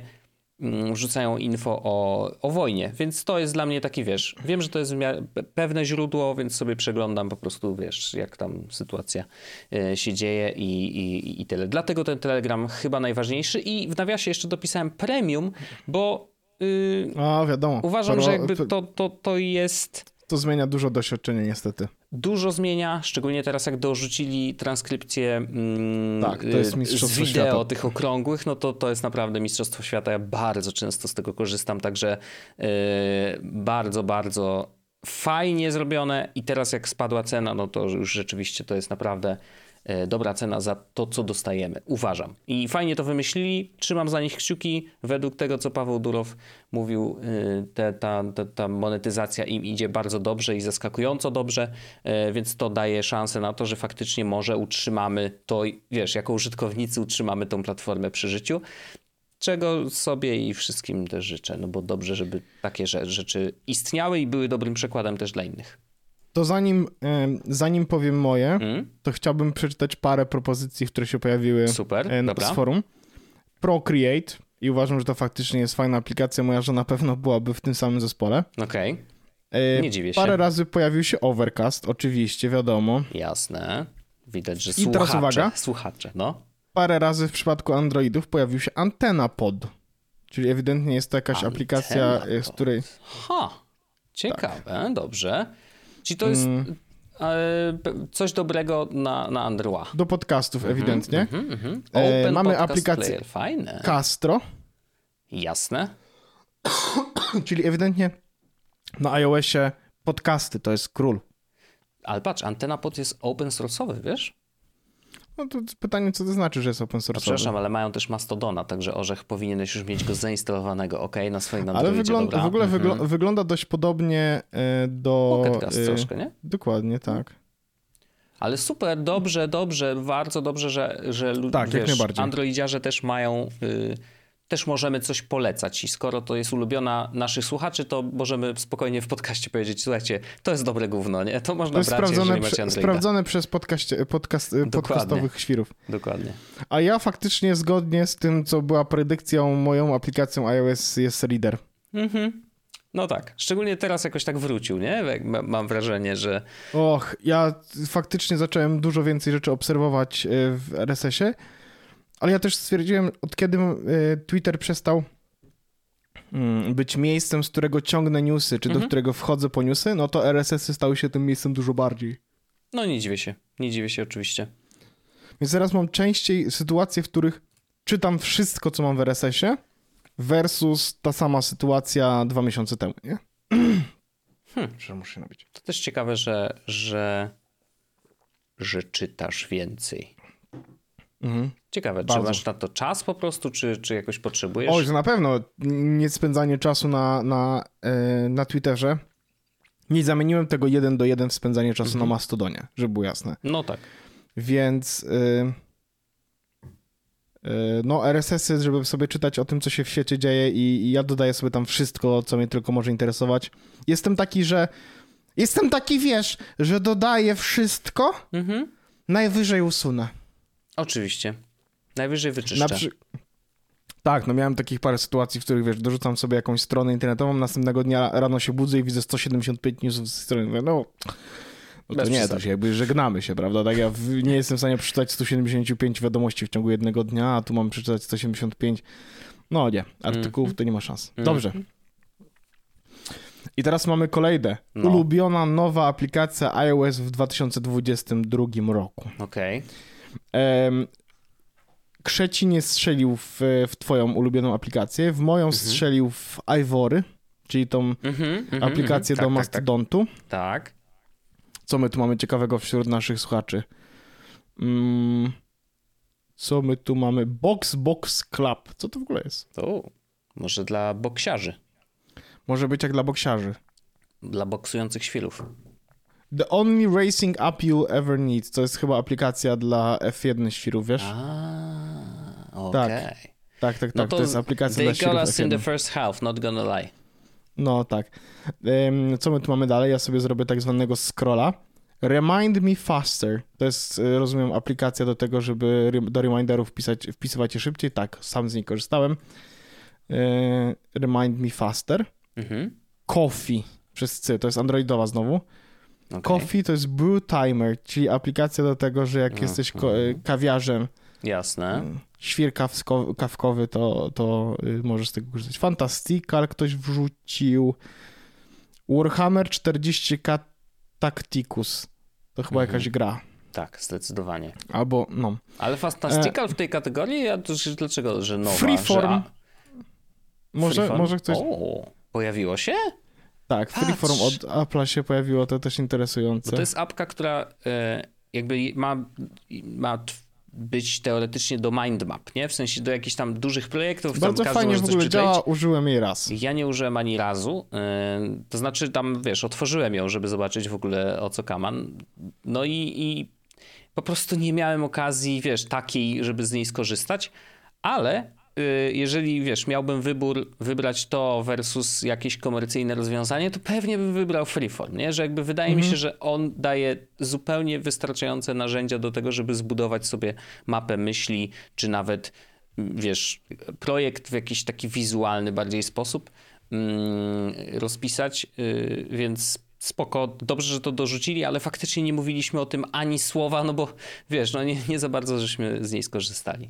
mm, wrzucają info o, o wojnie, więc to jest dla mnie taki, wiesz, wiem, że to jest pewne źródło, więc sobie przeglądam po prostu, wiesz, jak tam sytuacja e, się dzieje i, i, i tyle. Dlatego ten Telegram chyba najważniejszy i w nawiasie jeszcze dopisałem premium, bo yy, A, wiadomo. uważam, że jakby to, to, to jest to zmienia dużo doświadczenia niestety. Dużo zmienia, szczególnie teraz jak dorzucili transkrypcję mm, tak, to jest z wideo świata. tych okrągłych, no to to jest naprawdę Mistrzostwo Świata. Ja bardzo często z tego korzystam, także yy, bardzo, bardzo fajnie zrobione i teraz jak spadła cena, no to już rzeczywiście to jest naprawdę dobra cena za to, co dostajemy. Uważam. I fajnie to wymyślili. Trzymam za nich kciuki. Według tego, co Paweł Durow mówił, e, te, ta, ta, ta monetyzacja im idzie bardzo dobrze i zaskakująco dobrze, e, więc to daje szansę na to, że faktycznie może utrzymamy to, wiesz, jako użytkownicy utrzymamy tą platformę przy życiu czego sobie i wszystkim też życzę, no bo dobrze, żeby takie rzeczy istniały i były dobrym przykładem też dla innych. To zanim, zanim powiem moje, mm. to chciałbym przeczytać parę propozycji, które się pojawiły Super, e, z forum. Procreate i uważam, że to faktycznie jest fajna aplikacja. Moja żona na pewno byłaby w tym samym zespole. Okej. Okay. E, Nie dziwię się. Parę razy pojawił się Overcast, oczywiście, wiadomo. Jasne. Widać, że I słuchacze, teraz uwaga. słuchacze, no. Parę razy w przypadku Androidów pojawił się Antena Pod. Czyli ewidentnie jest to jakaś Antena aplikacja, pod. z której... Ha, ciekawe, tak. dobrze. Czyli to jest mm. coś dobrego na, na Android. Do podcastów -hmm, ewidentnie. Mm -hmm, mm -hmm. mamy aplikację player. Fajne. Castro. Jasne. (coughs) Czyli ewidentnie na iOSie podcasty to jest król. Ale patrz, antena pod jest open source'owy, wiesz? No to pytanie, co to znaczy, że jest open source. Przepraszam, ale mają też Mastodona, także Orzech powinieneś już mieć go zainstalowanego, ok, na swoim Androidzie, Ale wygląda, w ogóle mhm. wygląda dość podobnie e, do... Pocketcast y troszkę, nie? Dokładnie, tak. Ale super, dobrze, dobrze, bardzo dobrze, że, że tak, wiesz, androidziarze też mają... Y też możemy coś polecać i skoro to jest ulubiona naszych słuchaczy, to możemy spokojnie w podcaście powiedzieć, słuchajcie, to jest dobre gówno, nie? To można to jest brać, sprawdzone, macie sprawdzone przez podcast, podcast, podcastowych świrów. Dokładnie. A ja faktycznie zgodnie z tym, co była predykcją moją aplikacją iOS jest Reader. Mhm. No tak, szczególnie teraz jakoś tak wrócił, nie? Mam wrażenie, że... Och, ja faktycznie zacząłem dużo więcej rzeczy obserwować e, w RSS-ie ale ja też stwierdziłem, od kiedy e, Twitter przestał mm, być miejscem, z którego ciągnę newsy, czy mhm. do którego wchodzę po newsy, no to RSS-y stały się tym miejscem dużo bardziej. No nie dziwię się, nie dziwię się oczywiście. Więc teraz mam częściej sytuacje, w których czytam wszystko, co mam w RSS-ie, versus ta sama sytuacja dwa miesiące temu, nie? (clears throat) Hmm. Że muszę nabić. To też ciekawe, że, że, że czytasz więcej. Mhm. Ciekawe, Bardzo. czy masz na to czas po prostu, czy, czy jakoś potrzebujesz? Oj, na pewno nie spędzanie czasu na, na, e, na Twitterze. Nie zamieniłem tego jeden do jeden w spędzanie czasu mhm. na Mastodonie, żeby było jasne. No tak. Więc yy, yy, no RSS-y, żeby sobie czytać o tym, co się w świecie dzieje i, i ja dodaję sobie tam wszystko, co mnie tylko może interesować. Jestem taki, że jestem taki, wiesz, że dodaję wszystko, mhm. najwyżej usunę. Oczywiście. Najwyżej wyczyszczę. Przy... Tak, no miałem takich parę sytuacji, w których wiesz, dorzucam sobie jakąś stronę internetową, następnego dnia rano się budzę i widzę 175 newsów z strony. Mówię, no, no to nie, to się jakby żegnamy się, prawda? Tak ja nie jestem w stanie przeczytać 175 wiadomości w ciągu jednego dnia, a tu mam przeczytać 175. No nie, artykułów mm. to nie ma szans. Mhm. Dobrze. I teraz mamy kolejne. No. Ulubiona nowa aplikacja iOS w 2022 roku. Okej. Okay. Krzeci nie strzelił w, w twoją ulubioną aplikację, w moją mhm. strzelił w Ivory, czyli tą mhm, mhm aplikację mhm. do tak, Mastodontu. Tak, tak. Co my tu mamy ciekawego wśród naszych słuchaczy? Mm, co my tu mamy? Box Box Club. Co to w ogóle jest? O, może dla boksiarzy. Może być jak dla boksiarzy. Dla boksujących świrów. The only racing app you'll ever need. To jest chyba aplikacja dla F1 świrów, wiesz? A, okej. Okay. Tak. Tak, tak, no tak. to, to jest aplikacja dla świrów. They got us in the first half, not gonna lie. No tak. Um, co my tu mamy dalej? Ja sobie zrobię tak zwanego scrolla. Remind me faster. To jest, e, rozumiem, aplikacja do tego, żeby do reminderów wpisać, wpisywać je szybciej. Tak, sam z niej korzystałem. e, Remind Me Faster. Mhm. Coffee przez C, to jest androidowa znowu. Okej. Coffee to jest Brew Timer, czyli aplikacja do tego, że jak jesteś ko- Mhm. kawiarzem, Jasne. świr kawsko- kawkowy, to, to y, możesz z tego korzystać. Fantastical ktoś wrzucił. Warhammer 40k Tacticus. To chyba Mhm. jakaś gra. Tak, zdecydowanie. Albo, no. Ale Fantastical w tej kategorii? Ja to dlaczego, że nowa? Freeform. Że, Może, Freeform? może ktoś... O, pojawiło się? Tak, Freeform Patrz. od Apple'a się pojawiło, to też Bo interesujące. to jest apka, która e, jakby ma, ma być teoretycznie do mindmap, nie? W sensie do jakichś tam dużych projektów. tam Bardzo każdy fajnie może w ogóle działa, użyłem jej raz. Ja nie użyłem ani razu. e, To znaczy tam, wiesz, otworzyłem ją, żeby zobaczyć w ogóle o co kaman. No i, i po prostu nie miałem okazji, wiesz, takiej, żeby z niej skorzystać, ale jeżeli, wiesz, miałbym wybór wybrać to versus jakieś komercyjne rozwiązanie, to pewnie bym wybrał Freeform, nie? Że jakby wydaje mi się, że on daje zupełnie wystarczające narzędzia do tego, żeby zbudować sobie mapę myśli, czy nawet, wiesz, projekt w jakiś taki wizualny bardziej sposób mm, rozpisać, y, więc spoko, dobrze, że to dorzucili, ale faktycznie nie mówiliśmy o tym ani słowa, no bo wiesz, no nie, nie za bardzo żeśmy z niej skorzystali.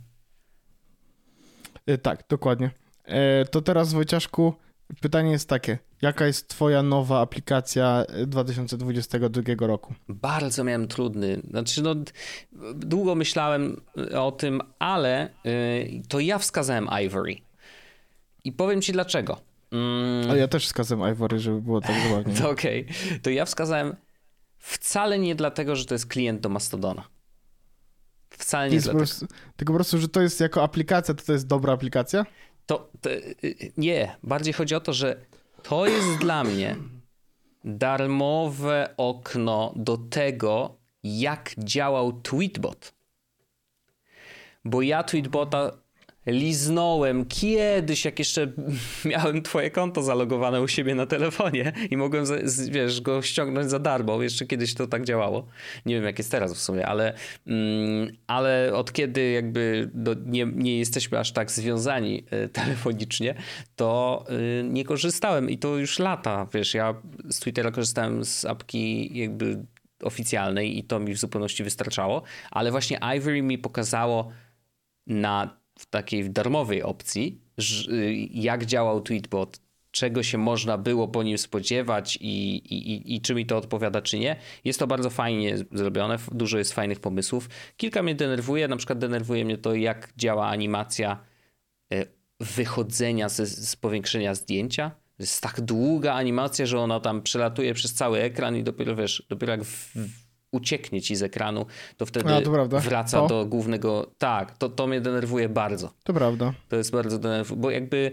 E, Tak, dokładnie. E, To teraz, Wojciaszku, pytanie jest takie. Jaka jest twoja nowa aplikacja e, 2022 roku? Bardzo miałem trudny, znaczy no długo myślałem o tym, ale to ja wskazałem Ivory. I powiem ci dlaczego. Mm, Ale ja też wskazałem Ivory, żeby było tak zabawnie. (laughs) To okej. To ja wskazałem wcale nie dlatego, że to jest klient do Mastodona. Wcale nie Jest po dlatego. prostu, tylko po prostu, że to jest jako aplikacja, to to jest dobra aplikacja? To, to y, y, nie, bardziej chodzi o to, że to jest dla mnie darmowe okno do tego, jak działał Tweetbot. Bo ja Tweetbota liznąłem kiedyś, jak jeszcze (laughs) miałem twoje konto zalogowane u siebie na telefonie i mogłem, wiesz, go ściągnąć za darmo. Jeszcze kiedyś to tak działało. Nie wiem, jak jest teraz w sumie, ale, mm, ale od kiedy jakby do, nie, nie jesteśmy aż tak związani y, (laughs) telefonicznie, to y, nie korzystałem i to już lata, wiesz, ja z Twittera korzystałem z apki jakby oficjalnej i to mi w zupełności wystarczało, ale właśnie Ivory mi pokazało na w takiej darmowej opcji, y, jak działał Tweetbot, czego się można było po nim spodziewać i, i, i- czy mi to odpowiada, czy nie. Jest to bardzo fajnie zrobione, dużo jest fajnych pomysłów. Kilka mnie denerwuje, na przykład denerwuje mnie to, jak działa animacja e, wychodzenia z, z powiększenia zdjęcia. To jest tak długa animacja, że ona tam przelatuje przez cały ekran i dopiero wiesz, dopiero jak w, ucieknie ci z ekranu, to wtedy wraca To? do głównego. Tak, to, to mnie denerwuje bardzo. To prawda. To jest bardzo denerwujące, bo jakby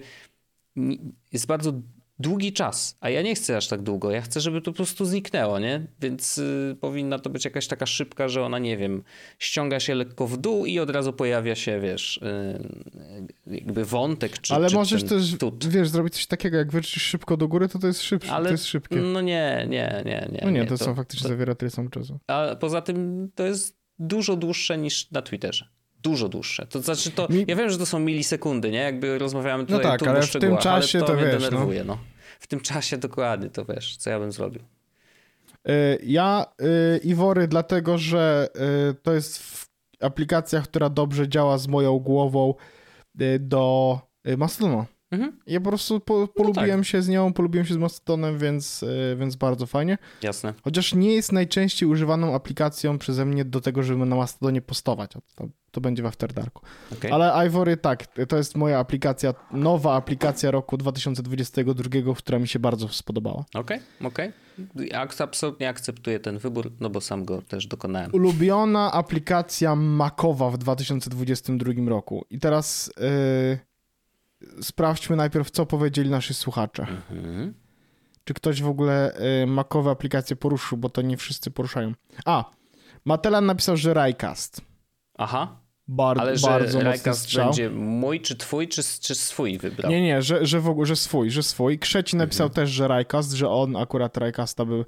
jest bardzo długi czas, a ja nie chcę aż tak długo. Ja chcę, żeby to po prostu zniknęło, nie? Więc y, powinna to być jakaś taka szybka, że ona, nie wiem, ściąga się lekko w dół i od razu pojawia się, wiesz, y, jakby wątek czy Ale czy możesz też, tut. wiesz, zrobić coś takiego, jak wyrzucisz szybko do góry, to to jest szybsze, Ale to jest szybkie. no nie, nie, nie, nie. No nie, to, są faktycznie zawiera tyle samo czasu. A poza tym to jest dużo dłuższe niż na Twitterze. Dużo dłuższe. To znaczy to, Mi- ja wiem, że to są milisekundy, nie? Jakby rozmawiamy tutaj tak, turbo ale w tym czasie to, to mnie wiesz, no. denerwuje, no. W tym czasie dokładnie, to wiesz, co ja bym zrobił. Y, Ja y, Iwory, dlatego że y, to jest w- aplikacja, która dobrze działa z moją głową y, do Mastodona. Mhm, Ja po prostu po, polubiłem się z nią, polubiłem się z Mastodonem, więc, y, więc bardzo fajnie. jasne. Chociaż nie jest najczęściej używaną aplikacją przeze mnie do tego, żeby na Mastodonie postować. To, to będzie w After Darku. Okay. Ale Ivory tak, to jest moja aplikacja, nowa aplikacja roku 2022, która mi się bardzo spodobała. Okej, okej. Ja ak- absolutnie akceptuję ten wybór, no bo sam go też dokonałem. Ulubiona aplikacja Macowa w 2022 roku. I teraz yy, sprawdźmy najpierw, co powiedzieli nasi słuchacze. Mhm. Czy ktoś w ogóle yy, Macowe aplikacje poruszył, bo to nie wszyscy poruszają. A, Matelan napisał, że Raycast. Aha, Bar- ale że bardzo Rajkas strzał. będzie mój, czy twój, czy, czy swój wybrał? Nie, nie, że, że w ogóle, że swój, że swój. Krzeci napisał Mhm. też, że Raycast, że on akurat Raycasta by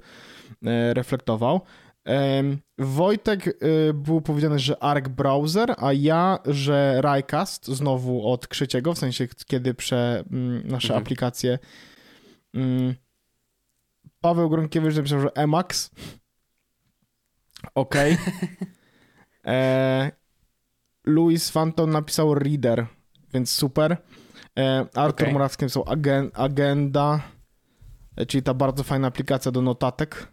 e, reflektował. Wojtek y, było powiedziane, że Arc Browser, a ja, że Rycast znowu od Krzeciego, w sensie kiedy prze mm, nasze Mhm. aplikacje. Mm, Paweł Gronkiewicz napisał, że Emacs. (laughs) Okej. E, Louis Phantom napisał Reader, więc super. E, Artur Okej. Morawski napisał agen, Agenda, e, czyli ta bardzo fajna aplikacja do notatek.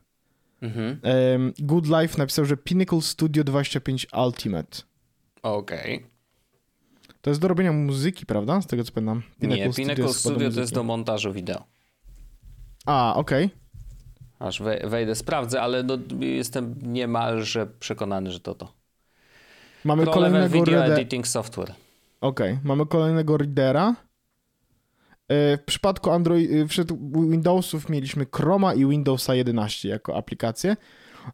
Mhm. Good Life napisał, że Pinnacle Studio 25 Ultimate. Okej. To jest do robienia muzyki, prawda? Z tego co pamiętam. Nie, Pinnacle jest chyba Studio to jest do montażu wideo. A, okej. Aż we- wejdę, sprawdzę, ale no, jestem niemalże przekonany, że to to. Mamy Pro kolejnego Video reader... Editing Software. Okej, mamy kolejnego readera. E, W przypadku Android, e, Windowsów mieliśmy Chroma i Windowsa 11 jako aplikacje,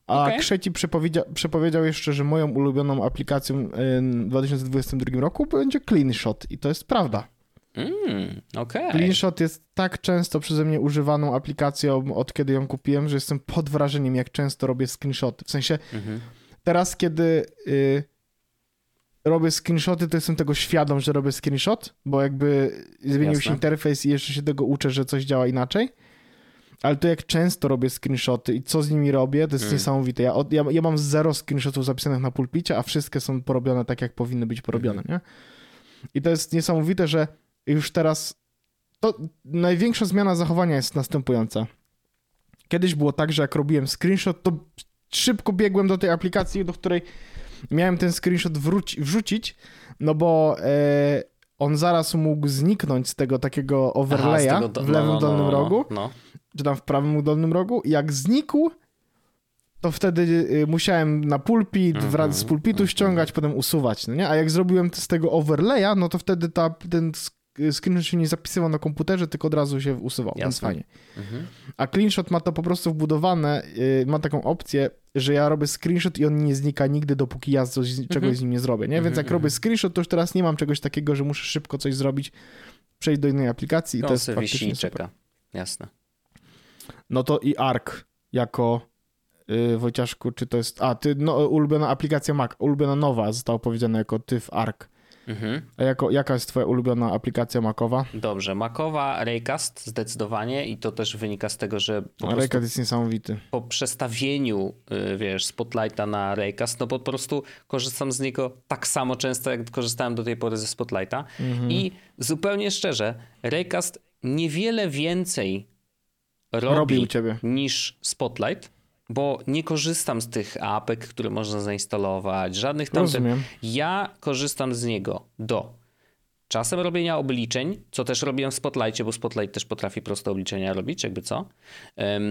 a Okej. Krzeci przepowiedział, przepowiedział jeszcze, że moją ulubioną aplikacją e, w 2022 roku będzie CleanShot i to jest prawda. Mm, okej. CleanShot jest tak często przeze mnie używaną aplikacją od kiedy ją kupiłem, że jestem pod wrażeniem jak często robię screenshoty. W sensie Mhm. teraz, kiedy y, robię screenshoty, to jestem tego świadom, że robię screenshot, bo jakby zmienił się Jasne. interfejs i jeszcze się tego uczę, że coś działa inaczej. Ale to jak często robię screenshoty i co z nimi robię, to jest Mm. niesamowite. Ja, ja, ja mam zero screenshotów zapisanych na pulpicie, a wszystkie są porobione tak, jak powinny być porobione, Mhm. nie? I to jest niesamowite, że już teraz to największa zmiana zachowania jest następująca. Kiedyś było tak, że jak robiłem screenshot, to szybko biegłem do tej aplikacji, do której miałem ten screenshot wróci, wrzucić, no bo e, on zaraz mógł zniknąć z tego takiego Aha, overlaya tego do- w lewym no, no, dolnym no, rogu, No. czy tam w prawym dolnym rogu. Jak znikł, to wtedy y, musiałem na pulpit, Mhm, wraz z pulpitu mhm. ściągać, potem usuwać, no nie? A jak zrobiłem z tego overlaya, no to wtedy ta, ten screenshot się nie zapisywał na komputerze, tylko od razu się usuwał, więc Jasne. fajnie. Mhm. A CleanShot ma to po prostu wbudowane, yy, ma taką opcję, że ja robię screenshot i on nie znika nigdy, dopóki ja coś, czegoś z nim nie zrobię, nie? Więc Mhm, jak robię mhm. screenshot, to już teraz nie mam czegoś takiego, że muszę szybko coś zrobić, przejść do innej aplikacji i to jest faktycznie super. czeka. Jasne. No to i Arc jako yy, Wojciaszku, czy to jest... A, ty, no, ulubiona aplikacja Mac, ulubiona nowa zostało powiedziane jako ty w Arc. Mhm. A jako, jaka jest twoja ulubiona aplikacja Macowa? Dobrze, Macowa Raycast zdecydowanie i to też wynika z tego, że po Raycast jest niesamowity. po przestawieniu, y, wiesz, Spotlighta na Raycast, no po prostu korzystam z niego tak samo często, jak korzystałem do tej pory ze Spotlighta. Mhm. I zupełnie szczerze, Raycast niewiele więcej robi, Robi u ciebie. niż Spotlight, bo nie korzystam z tych apek, które można zainstalować, żadnych tam... Ja korzystam z niego do czasem robienia obliczeń, co też robiłem w Spotlightie, bo Spotlight też potrafi proste obliczenia robić, jakby co. Em,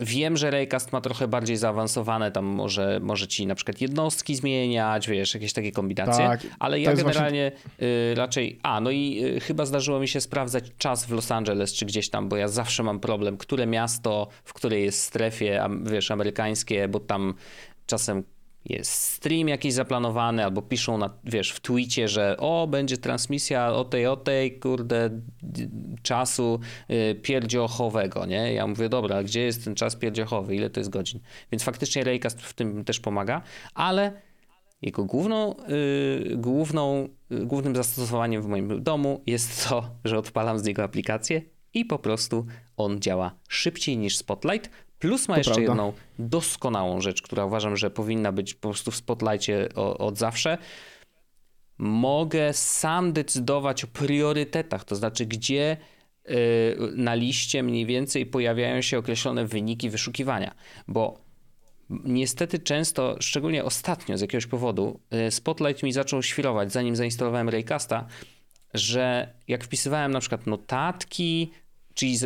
wiem, że Raycast ma trochę bardziej zaawansowane, tam może, może ci na przykład jednostki zmieniać, wiesz, jakieś takie kombinacje, Tak, ale ja generalnie y, raczej... A, no i y, chyba zdarzyło mi się sprawdzać czas w Los Angeles czy gdzieś tam, bo ja zawsze mam problem, które miasto, w której jest strefie, wiesz, amerykańskie, bo tam czasem jest stream jakiś zaplanowany, albo piszą na, wiesz, w twicie, że o, będzie transmisja o tej, o tej, kurde, czasu y, pierdziochowego, nie? Ja mówię, dobra, a gdzie jest ten czas pierdziochowy, ile to jest godzin? Więc faktycznie Raycast w tym też pomaga, ale jego główną, y, główną, y, głównym zastosowaniem w moim domu jest to, że odpalam z niego aplikację i po prostu on działa szybciej niż Spotlight. Plus ma To jeszcze prawda. jedną doskonałą rzecz, która uważam, że powinna być po prostu w Spotlightie od zawsze. Mogę sam decydować o priorytetach, to znaczy gdzie y, na liście mniej więcej pojawiają się określone wyniki wyszukiwania, bo niestety często, szczególnie ostatnio z jakiegoś powodu, y, Spotlight mi zaczął świrować, zanim zainstalowałem Raycasta, że jak wpisywałem na przykład notatki, czyli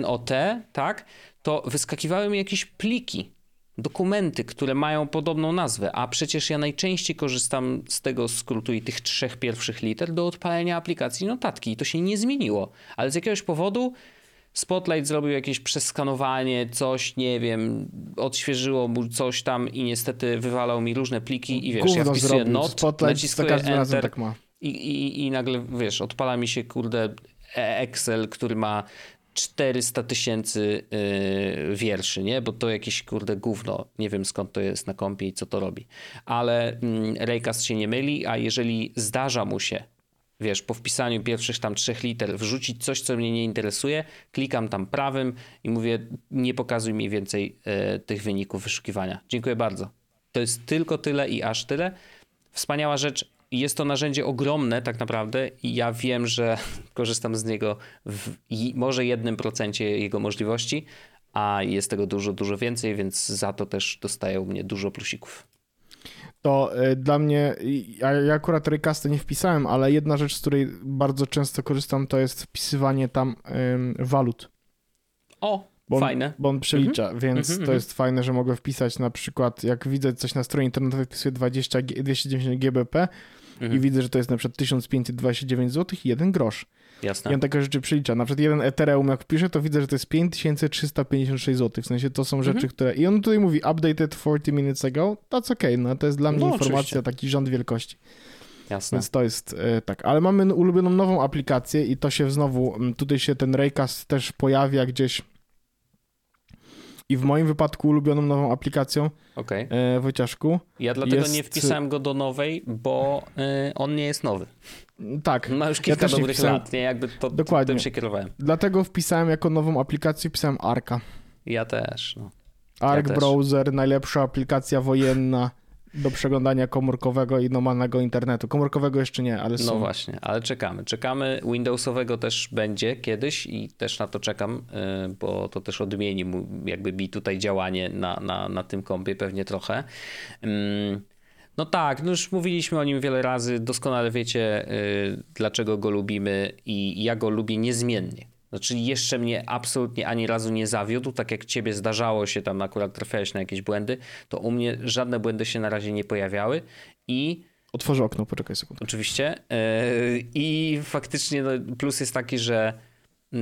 NOT, tak, to wyskakiwały mi jakieś pliki, dokumenty, które mają podobną nazwę, a przecież ja najczęściej korzystam z tego skrótu i tych trzech pierwszych liter do odpalenia aplikacji notatki i to się nie zmieniło, ale z jakiegoś powodu Spotlight zrobił jakieś przeskanowanie, coś, nie wiem, odświeżyło mu coś tam i niestety wywalał mi różne pliki i wiesz, ja Gówno wpisuję zrobił. not, Spotlight naciskuję enter, tak ma. i, i, I nagle, wiesz, odpala mi się, kurde, Excel, który ma 400 tysięcy yy, wierszy, nie? Bo to jakieś kurde gówno. Nie wiem skąd to jest na kompie i co to robi. Ale Raycast się nie myli, a jeżeli zdarza mu się, wiesz, po wpisaniu pierwszych tam trzech liter wrzucić coś, co mnie nie interesuje, klikam tam prawym i mówię, nie pokazuj mi więcej yy, tych wyników wyszukiwania. Dziękuję bardzo. To jest tylko tyle i aż tyle. Wspaniała rzecz. Jest to narzędzie ogromne tak naprawdę i ja wiem, że (laughs) korzystam z niego w może jednym procencie jego możliwości, a jest tego dużo, dużo więcej, więc za to też dostają mnie dużo plusików. To y, dla mnie, ja, ja akurat Raycasta nie wpisałem, ale jedna rzecz, z której bardzo często korzystam, to jest wpisywanie tam y, walut. O, bo on, fajne. Bo on przelicza, mm -hmm. więc mm -hmm. to mhm. jest fajne, że mogę wpisać na przykład, jak widzę coś na stronie internetowej, wpisuję 20, 290 GBP mhm. i widzę, że to jest na przykład 1529 zł i 1 grosz. Jasne. I on takie rzeczy przelicza. Na przykład jeden Ethereum, jak pisze, to widzę, że to jest 5356 zł. W sensie to są mhm. rzeczy, które. I on tutaj mówi updated 40 minutes ago. That's okay. No to jest dla mnie no, informacja, oczywiście. taki rząd wielkości. Jasne. Więc to jest e, tak. Ale mamy ulubioną nową aplikację i to się znowu, tutaj się ten Raycast też pojawia gdzieś i w moim wypadku ulubioną nową aplikacją okay. e, Wojciaszku. Ja dlatego jest... nie wpisałem go do nowej, bo y, on nie jest nowy. Tak. Ma już kilka ja dobrych wpisałem... lat, nie? Jakby to, Dokładnie. tym się kierowałem. Dlatego wpisałem jako nową aplikację, wpisałem Arka. Ja też. No. Arc ja Browser, też. najlepsza aplikacja wojenna do przeglądania komórkowego i normalnego internetu. Komórkowego jeszcze nie, ale są. No właśnie, ale czekamy. Czekamy. Windowsowego też będzie kiedyś i też na to czekam, y, bo to też odmieni mu jakby mi tutaj działanie na, na, na tym kompie pewnie trochę. No tak, no już mówiliśmy o nim wiele razy, doskonale wiecie, y, dlaczego go lubimy i ja go lubię niezmiennie. Znaczy jeszcze mnie absolutnie ani razu nie zawiódł, tak jak ciebie zdarzało się tam akurat trafiałeś na jakieś błędy, to u mnie żadne błędy się na razie nie pojawiały i Otworzę okno, poczekaj sekundę. Oczywiście. Yy, I faktycznie no, plus jest taki, że yy,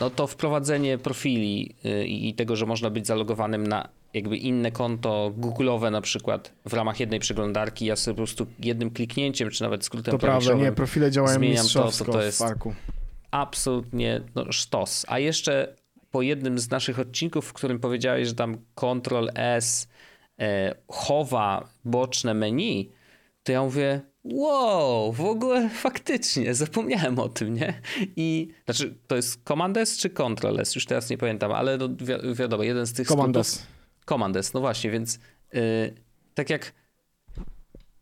no to wprowadzenie profili yy, i tego, że można być zalogowanym na jakby inne konto Google'owe na przykład w ramach jednej przeglądarki, ja sobie po prostu jednym kliknięciem, czy nawet skrótem To prawda, nie, profile działają zmieniam to, to, to jest, w Arku absolutnie no, sztos. A jeszcze po jednym z naszych odcinków, w którym powiedziałeś, że tam Ctrl S e, chowa boczne menu, to ja mówię, wow, w ogóle faktycznie, zapomniałem o tym, nie? I znaczy, to jest Command S czy Ctrl S? Już teraz nie pamiętam, ale no, wi wiadomo, jeden z tych Command S. Command S, no właśnie, więc y, tak jak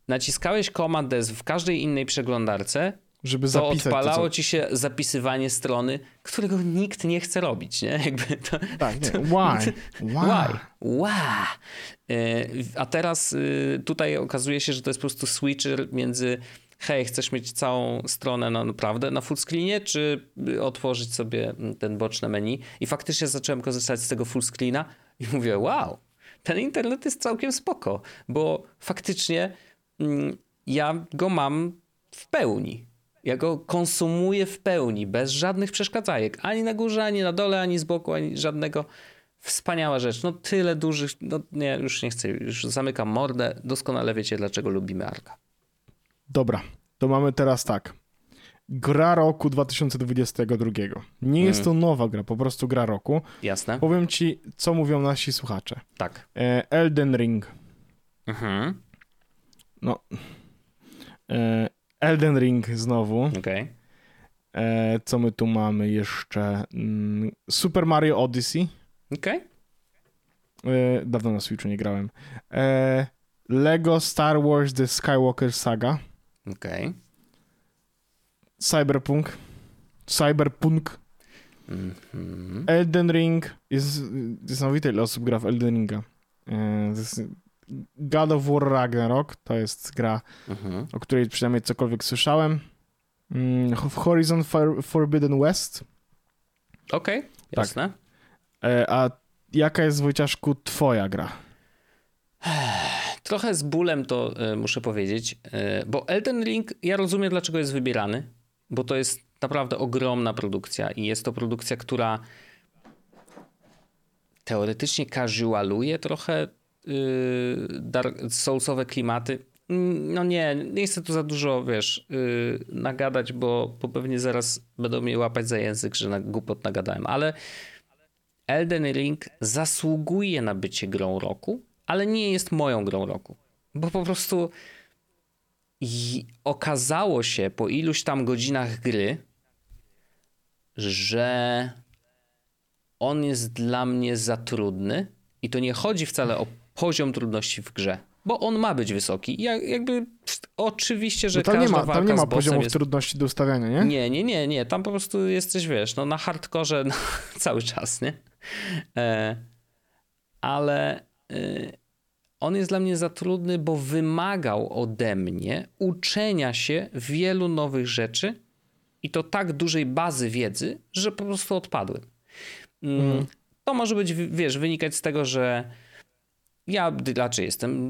naciskałeś Command S w każdej innej przeglądarce, żeby to zapisać odpalało to, co... ci się zapisywanie strony, którego nikt nie chce robić, nie? Jakby to, tak, nie. (laughs) Why? Why? Why? E, a teraz y, tutaj okazuje się, że to jest po prostu switcher między hej, chcesz mieć całą stronę na naprawdę na full screenie, czy otworzyć sobie ten boczne menu? I faktycznie zacząłem korzystać z tego full screena i mówię, wow, ten internet jest całkiem spoko, bo faktycznie mm, ja go mam w pełni. Ja go konsumuję w pełni, bez żadnych przeszkadzajek. Ani na górze, ani na dole, ani z boku, ani żadnego. Wspaniała rzecz. No tyle dużych. No nie, już nie chcę. Już zamykam mordę. Doskonale wiecie, dlaczego lubimy Arka. Dobra, to mamy teraz tak. Gra roku 2022. Nie jest to mm. nowa gra, po prostu gra roku. Jasne. Powiem ci, co mówią nasi słuchacze. Tak. E, Elden Ring. Mhm. No. Elden Ring znowu. Okej. Okay. E, co my tu mamy jeszcze? Mm, Super Mario Odyssey. Okej. Okay. E, dawno na Switchu nie grałem. E, Lego Star Wars The Skywalker Saga. Okej. Okay. Cyberpunk. Cyberpunk. Mm -hmm. Elden Ring. Jest niesamowite ile osób gra w Elden Ringa. Jest God of War Ragnarok to jest gra, mhm. o której przynajmniej cokolwiek słyszałem. Mm, Horizon Forbidden West. Okej, okay, jasne. Tak. A jaka jest, Wojciaszku, twoja gra? Trochę z bólem to y, muszę powiedzieć, y, bo Elden Ring, ja rozumiem dlaczego jest wybierany, bo to jest naprawdę ogromna produkcja i jest to produkcja, która teoretycznie casualuje trochę Dark Soulsowe klimaty. Mm, no nie, nie chcę tu za dużo, wiesz, yy, nagadać, bo, bo pewnie zaraz będą mnie łapać za język, że na głupot nagadałem, ale Elden Ring zasługuje na bycie grą roku, ale nie jest moją grą roku, bo po prostu okazało się po iluś tam godzinach gry, że on jest dla mnie za trudny i to nie chodzi wcale o poziom trudności w grze, bo on ma być wysoki. Ja, jakby oczywiście, że No tam nie ma, tam nie ma poziomów jest... trudności do ustawiania, nie? Nie, nie, nie, nie. Tam po prostu jesteś, wiesz, no na hardkorze no, (laughs) cały czas, nie? E, ale e, on jest dla mnie za trudny, bo wymagał ode mnie uczenia się wielu nowych rzeczy i to tak dużej bazy wiedzy, że po prostu odpadłem. Mm, Mhm. To może być, wiesz, wynikać z tego, że ja raczej jestem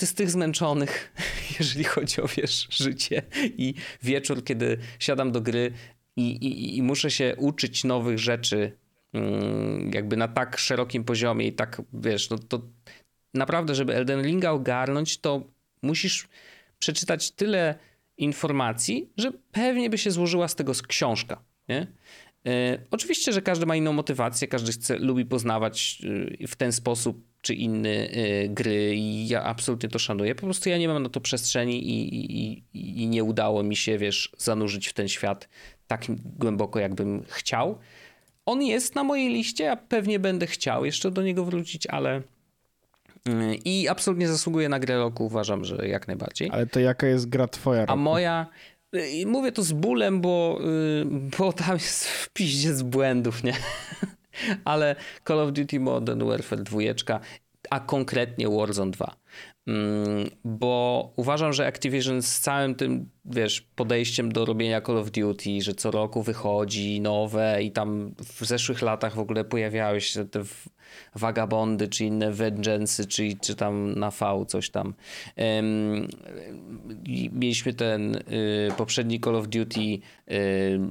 z tych zmęczonych, (laughs) jeżeli chodzi o wiesz, życie i wieczór, kiedy siadam do gry i, i, i muszę się uczyć nowych rzeczy mm, jakby na tak szerokim poziomie i tak, wiesz, no to naprawdę, żeby Elden Ringa ogarnąć, to musisz przeczytać tyle informacji, że pewnie by się złożyła z tego książka, nie? E, Oczywiście, że każdy ma inną motywację, każdy chce, lubi poznawać e, w ten sposób czy inny e, gry i ja absolutnie to szanuję. Po prostu ja nie mam na to przestrzeni i, i, i- nie udało mi się, wiesz, zanurzyć w ten świat tak głęboko, jakbym chciał. On jest na mojej liście, a pewnie będę chciał jeszcze do niego wrócić, ale mm, i absolutnie zasługuje na grę roku, uważam, że jak najbardziej. Ale to jaka jest gra twoja? A roku? moja. I mówię to z bólem, bo, y, bo tam jest w piździe z błędów, nie? (laughs) Ale Call of Duty Modern Warfare 2, a konkretnie Warzone 2. Mm, Bo uważam, że Activision z całym tym, wiesz, podejściem do robienia Call of Duty, że co roku wychodzi nowe i tam w zeszłych latach w ogóle pojawiały się te Vagabondy, czy inne Vengeance'y, czy, czy tam na V coś tam. Mieliśmy ten y, poprzedni Call of Duty y,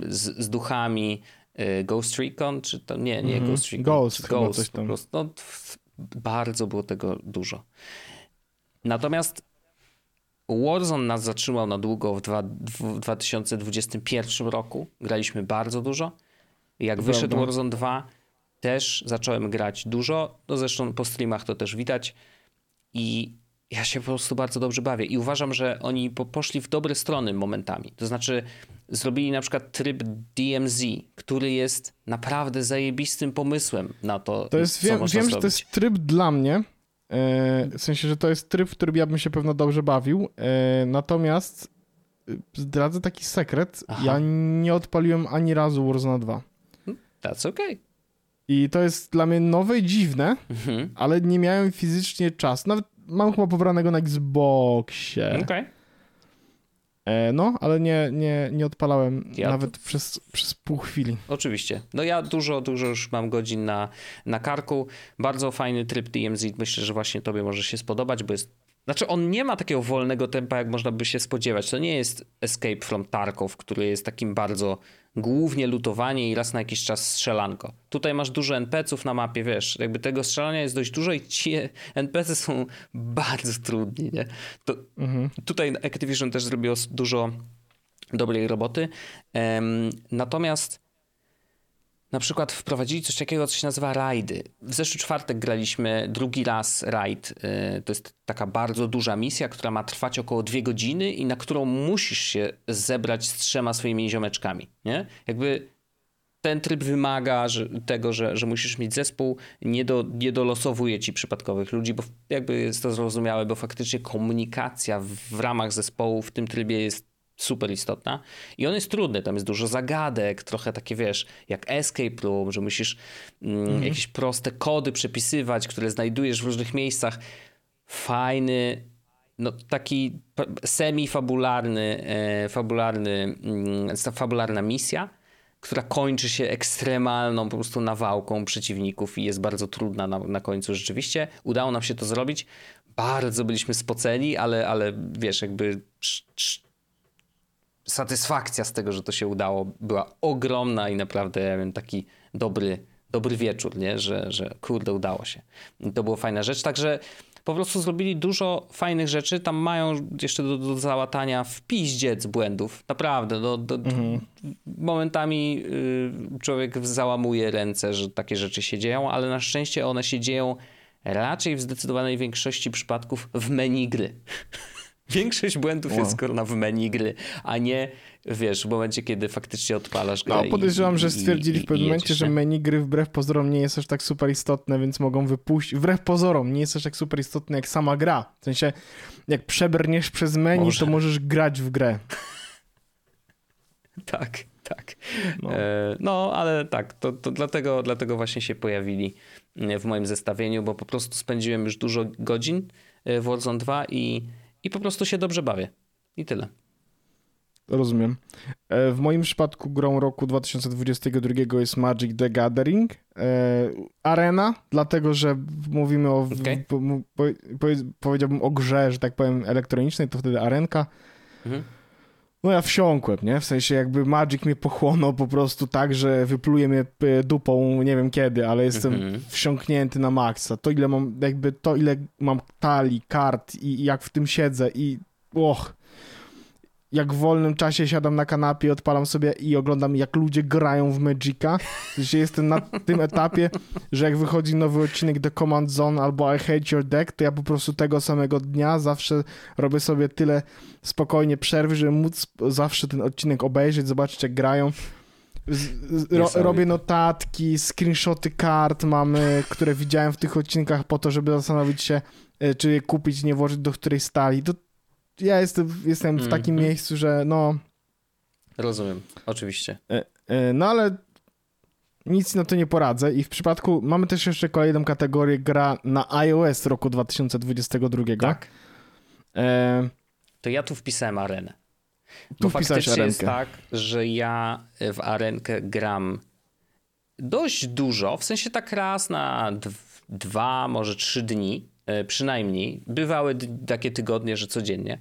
z, z duchami Ghost Recon, czy to nie, nie Mhm. Ghost Recon. Ghost Ghost coś po tam. prostu. No, bardzo było tego dużo. Natomiast Warzone nas zatrzymał na długo w, dwa, w 2021 roku. Graliśmy bardzo dużo. Jak wyszedł. Warzone 2, też zacząłem grać dużo. No zresztą po streamach to też widać. I ja się po prostu bardzo dobrze bawię. I uważam, że oni po, poszli w dobre strony momentami. To znaczy, zrobili na przykład tryb DMZ, który jest naprawdę zajebistym pomysłem na to, To jest, co wiem, można wiem że to jest tryb dla mnie. E, w sensie, że to jest tryb, w którym ja bym się pewno dobrze bawił. E, natomiast y, zdradzę taki sekret. Aha. Ja nie odpaliłem ani razu Warzone 2. That's okay. I to jest dla mnie nowe i dziwne, Mhm. ale nie miałem fizycznie czasu. Nawet mam chyba pobranego na Xboxie. Okej. E, no, ale nie, nie, nie odpalałem Ja nawet przez, przez pół chwili. Oczywiście. No ja dużo, dużo już mam godzin na, na karku. Bardzo fajny tryb DMZ. Myślę, że właśnie tobie może się spodobać, bo jest... Znaczy on nie ma takiego wolnego tempa, jak można by się spodziewać. To nie jest Escape from Tarkov, który jest takim bardzo głównie lutowanie i raz na jakiś czas strzelanko. Tutaj masz dużo NPC-ów na mapie, wiesz, jakby tego strzelania jest dość dużo i ci NPC są (laughs) bardzo trudni, nie? To Mhm. Tutaj Activision też zrobiło dużo dobrej roboty. Em, natomiast na przykład wprowadzili coś takiego, co się nazywa rajdy. W zeszły czwartek graliśmy drugi raz rajd. Y, To jest taka bardzo duża misja, która ma trwać około dwie godziny i na którą musisz się zebrać z trzema swoimi ziomeczkami. Nie? Jakby ten tryb wymaga że, tego, że, że musisz mieć zespół, nie, do, nie dolosowuje ci przypadkowych ludzi, bo jakby jest to zrozumiałe, bo faktycznie komunikacja w, w ramach zespołu w tym trybie jest super istotna i on jest trudny, tam jest dużo zagadek, trochę takie wiesz, jak escape room, że musisz mm, jakieś proste kody przepisywać, które znajdujesz w różnych miejscach. Fajny, no taki semi-fabularny, e, fabularny, mm, fabularna misja, która kończy się ekstremalną po prostu nawałką przeciwników i jest bardzo trudna na, na końcu rzeczywiście. Udało nam się to zrobić. Bardzo byliśmy spoceni, ale, ale wiesz, jakby sz, sz, satysfakcja z tego, że to się udało była ogromna i naprawdę ja wiem, taki dobry, dobry wieczór, nie? Że, że kurde, udało się. I to była fajna rzecz, także po prostu zrobili dużo fajnych rzeczy, tam mają jeszcze do, do załatania w piździec błędów, naprawdę, do, do, Mhm. momentami y, człowiek załamuje ręce, że takie rzeczy się dzieją, ale na szczęście one się dzieją raczej w zdecydowanej większości przypadków w menu gry. (laughs) Większość błędów Wow. jest kurna w menu gry, a nie wiesz, w momencie, kiedy faktycznie odpalasz grę No, podejrzewam, i, że stwierdzili i- w pewnym momencie, że menu gry wbrew pozorom nie jest aż tak super istotne, więc mogą wypuścić. Wbrew pozorom nie jest aż tak super istotne jak sama gra. W sensie, jak przebrniesz przez menu, Może. to możesz grać w grę. (laughs) Tak, tak. No. No, e, no ale tak, to, to dlatego, dlatego właśnie się pojawili e, w moim zestawieniu, bo po prostu spędziłem już dużo godzin e, w Warzone 2 i, i po prostu się dobrze bawię. I tyle. Rozumiem. E, W moim przypadku grą roku 2022 jest Magic the Gathering. E, Arena, dlatego że mówimy o. Okej. po, po, powiedz- powiedziałbym o grze, że tak powiem, elektronicznej, to wtedy arenka. Mhm. No ja wsiąkłem, nie? W sensie jakby Magic mnie pochłonął po prostu tak, że wypluje mnie dupą nie wiem kiedy, ale jestem Mhm. wsiąknięty na maksa. To ile mam, jakby to ile mam talii, kart i, i jak w tym siedzę i och. Jak w wolnym czasie siadam na kanapie, odpalam sobie i oglądam jak ludzie grają w Magica. Sensie jestem na tym etapie, że jak wychodzi nowy odcinek The Command Zone albo I Hate Your Deck, to ja po prostu tego samego dnia zawsze robię sobie tyle spokojnie przerwy, żeby móc zawsze ten odcinek obejrzeć, zobaczyć jak grają. Ro, robię notatki, screenshoty kart mamy, które widziałem w tych odcinkach po to, żeby zastanowić się, e, czy je kupić, nie włożyć do której stali. To ja jestem, jestem w takim Mhm. miejscu, że no, Rozumiem, oczywiście. e, e, no ale nic na to nie poradzę i w przypadku, mamy też jeszcze kolejną kategorię gra na iOS roku 2022. Tak? E, To ja tu wpisałem arenę. Tu wpisałeś faktycznie jest arenkę. tak, że ja w arenkę gram dość dużo, w sensie tak raz na dw- dwa, może trzy dni, przynajmniej. Bywały takie tygodnie, że codziennie,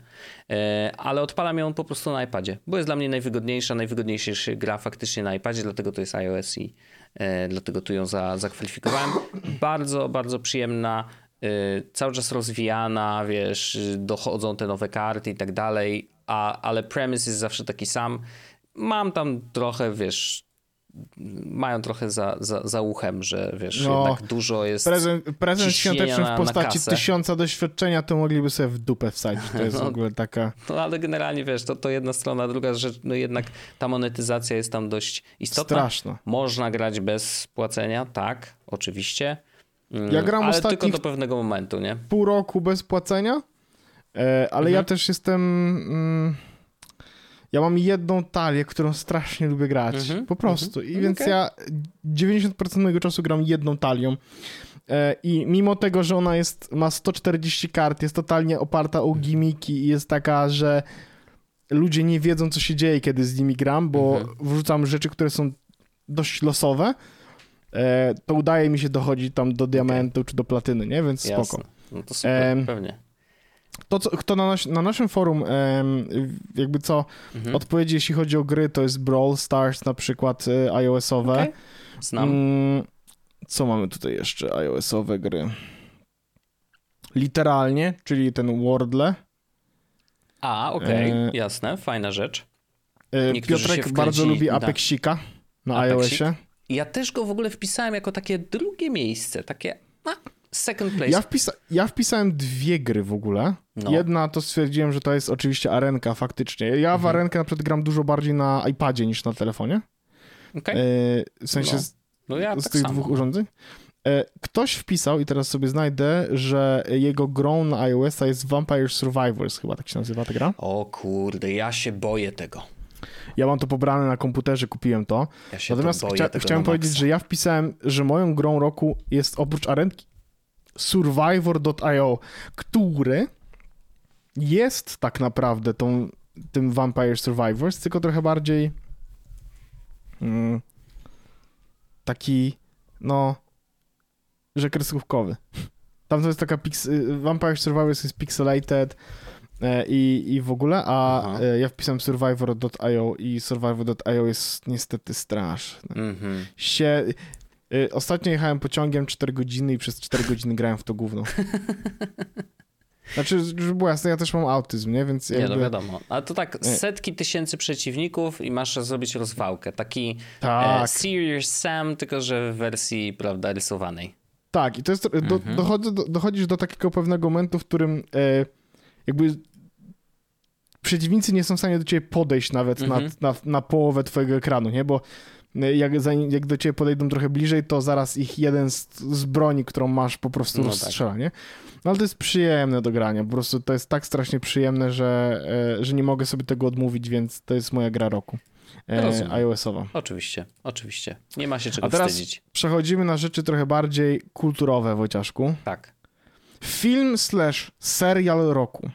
E, ale odpalam ją po prostu na iPadzie, bo jest dla mnie najwygodniejsza, najwygodniejsza gra faktycznie na iPadzie, dlatego to jest iOS i e, dlatego tu ją za, zakwalifikowałem. Bardzo, bardzo przyjemna, e, cały czas rozwijana, wiesz, dochodzą te nowe karty i tak dalej, a, ale premise jest zawsze taki sam. Mam tam trochę, wiesz, mają trochę za, za, za uchem, że wiesz, No, jednak dużo jest... prezent, prezent świąteczny w na postaci tysiąca doświadczenia, to mogliby sobie w dupę wsadzić. To jest w No. ogóle taka... No ale generalnie wiesz, to, to jedna strona, druga rzecz, no jednak ta monetyzacja jest tam dość istotna. Straszna. Można grać bez płacenia, tak, oczywiście. Mm, Ja gram ale tylko do pewnego momentu, nie? pół roku bez płacenia, e, ale Mhm. ja też jestem. Mm, ja mam jedną talię, którą strasznie lubię grać. Mhm, Po prostu. I więc Okej. ja 90% mojego czasu gram jedną talią. E, I mimo tego, że ona jest, ma 140 kart, jest totalnie oparta o gimmiki i jest taka, że ludzie nie wiedzą, co się dzieje, kiedy z nimi gram, bo Mhm. wrzucam rzeczy, które są dość losowe, e, to udaje mi się dochodzić tam do diamentu czy do platyny, nie? Więc spoko. Jasne. No to super, Em, pewnie. To, co, kto na, nas, na naszym forum, jakby co, Mhm. odpowiedzi jeśli chodzi o gry, to jest Brawl Stars na przykład e, iOS-owe. Okej. Znam. Mm, co mamy tutaj jeszcze iOS-owe gry? Literalnie, czyli ten Wordle. A, okej, e, jasne, fajna rzecz. E, Niektórzy Piotrek bardzo lubi. Apexika na Apexik? iOSie. Ja też go w ogóle wpisałem jako takie drugie miejsce, takie no, second place. Ja, wpisa ja wpisałem dwie gry w ogóle. No. Jedna to stwierdziłem, że to jest oczywiście arenka faktycznie. Ja w Mhm. arenkę na przykład gram dużo bardziej na iPadzie niż na telefonie. Okej. E, w sensie No. z, No ja z tak tych samo. dwóch urządzeń. E, Ktoś wpisał, i teraz sobie znajdę, że jego grą na iOS-a jest Vampire Survivors, chyba tak się nazywa ta gra. O kurde, ja się boję tego. Ja mam to pobrane na komputerze, kupiłem to. Ja się Natomiast chcia chciałem powiedzieć, że ja wpisałem, że moją grą roku jest oprócz arenki Survivor.io, który jest tak naprawdę tą, tym Vampire Survivors, tylko trochę bardziej mm, taki, no, że kreskówkowy. Tam to jest taka, y, Vampire Survivors jest pixelated e, i, i w ogóle, a Aha. e, ja wpisałem Survivor.io i Survivor.io jest niestety straszny Mhm. się... Y, Ostatnio jechałem pociągiem 4 godziny i przez 4 godziny grałem w to gówno. (laughs) Znaczy, żeby było jasne, ja też mam autyzm, nie? Więc Nie, jakby... no wiadomo. A to tak Nie. setki tysięcy przeciwników i masz zrobić rozwałkę. Taki e, Tak, Serious Sam, tylko że w wersji, prawda, rysowanej. tak. I to jest... Do, Mhm. dochodzi, do, dochodzisz do takiego pewnego momentu, w którym e, jakby przeciwnicy nie są w stanie do ciebie podejść nawet Mhm. na, na, na połowę twojego ekranu, nie? Bo e, jak, za, jak do ciebie podejdą trochę bliżej, to zaraz ich jeden z, z broni, którą masz, po prostu No rozstrzela, nie? No ale to jest przyjemne do grania, po prostu to jest tak strasznie przyjemne, że, e, że nie mogę sobie tego odmówić, więc to jest moja gra roku. Rozumiem. E, iOS-owa. Oczywiście, oczywiście. Nie ma się czego A teraz- wstydzić. Przechodzimy na rzeczy trochę bardziej kulturowe, Wojciaszku. Tak. Film slash serial roku.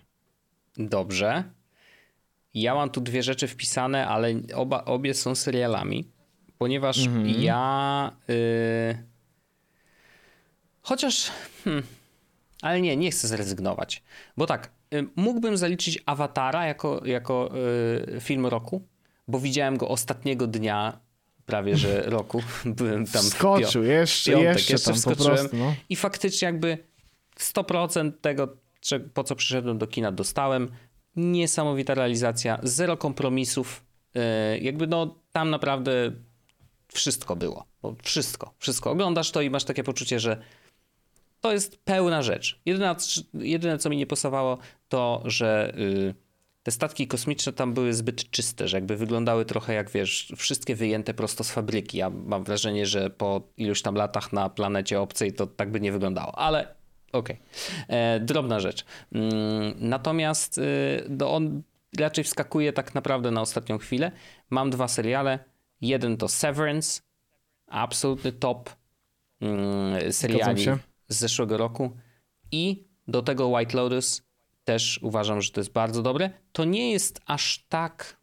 Dobrze. Ja mam tu dwie rzeczy wpisane, ale oba, obie są serialami, ponieważ Mhm. ja. Y... Chociaż. Hmm, ale nie, nie chcę zrezygnować. Bo tak, y, mógłbym zaliczyć Awatara jako, jako y, film roku, bo widziałem go ostatniego dnia prawie że (laughs) roku. Byłem tam Skoczył, jeszcze, piątek, jeszcze, jeszcze tam po wskoczyłem. prostu, no. I faktycznie jakby 100% tego, po co przyszedłem do kina, dostałem. Niesamowita realizacja, zero kompromisów. Yy, Jakby no tam naprawdę wszystko było. Bo Wszystko, wszystko. Oglądasz to i masz takie poczucie, że to jest pełna rzecz. Jedyne, jedyne co mi nie pasowało, to że yy, te statki kosmiczne tam były zbyt czyste, że jakby wyglądały trochę jak wiesz, wszystkie wyjęte prosto z fabryki. Ja mam wrażenie, że po iluś tam latach na planecie obcej to tak by nie wyglądało, ale okej. E, Drobna rzecz. Mm, Natomiast y, no on raczej wskakuje tak naprawdę na ostatnią chwilę. Mam dwa seriale. Jeden to Severance, absolutny top mm, seriali z zeszłego roku. I do tego White Lotus też uważam, że to jest bardzo dobre. To nie jest aż tak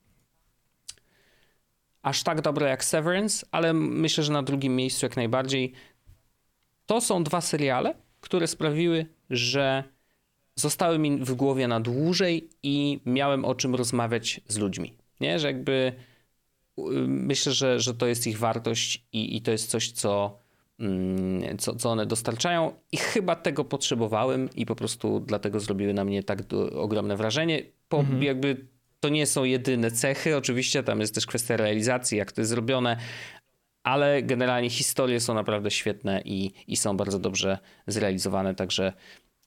aż tak dobre jak Severance, ale myślę, że na drugim miejscu jak najbardziej. To są dwa seriale, które sprawiły, że zostały mi w głowie na dłużej i miałem o czym rozmawiać z ludźmi. Nie, że jakby myślę, że, że to jest ich wartość i, i to jest coś, co, mm, co, co one dostarczają i chyba tego potrzebowałem i po prostu dlatego zrobiły na mnie tak du- ogromne wrażenie. Po, Jakby to nie są jedyne cechy, oczywiście tam jest też kwestia realizacji, jak to jest zrobione, ale generalnie historie są naprawdę świetne i, i są bardzo dobrze zrealizowane, także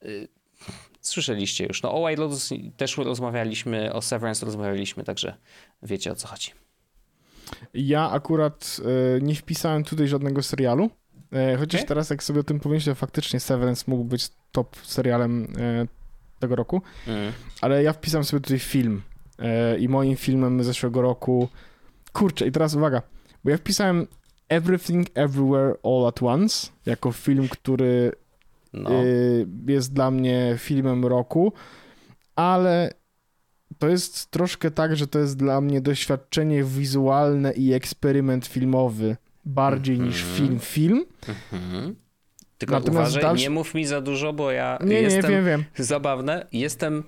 y, słyszeliście już. No o White Lotus też rozmawialiśmy, o Severance rozmawialiśmy, także wiecie o co chodzi. Ja akurat e, nie wpisałem tutaj żadnego serialu, e, chociaż Okej. teraz jak sobie o tym pomyślę, faktycznie Severance mógł być top serialem e, tego roku, Mm. ale ja wpisałem sobie tutaj film i moim filmem zeszłego roku, kurczę i teraz uwaga, bo ja wpisałem Everything Everywhere All at Once jako film, który No, jest dla mnie filmem roku, ale to jest troszkę tak, że to jest dla mnie doświadczenie wizualne i eksperyment filmowy bardziej niż Mhm. film film. mhm. Tylko Natomiast uważaj, dalszy- nie mów mi za dużo, bo ja Nie, nie, jestem wiem, wiem. zabawne. Jestem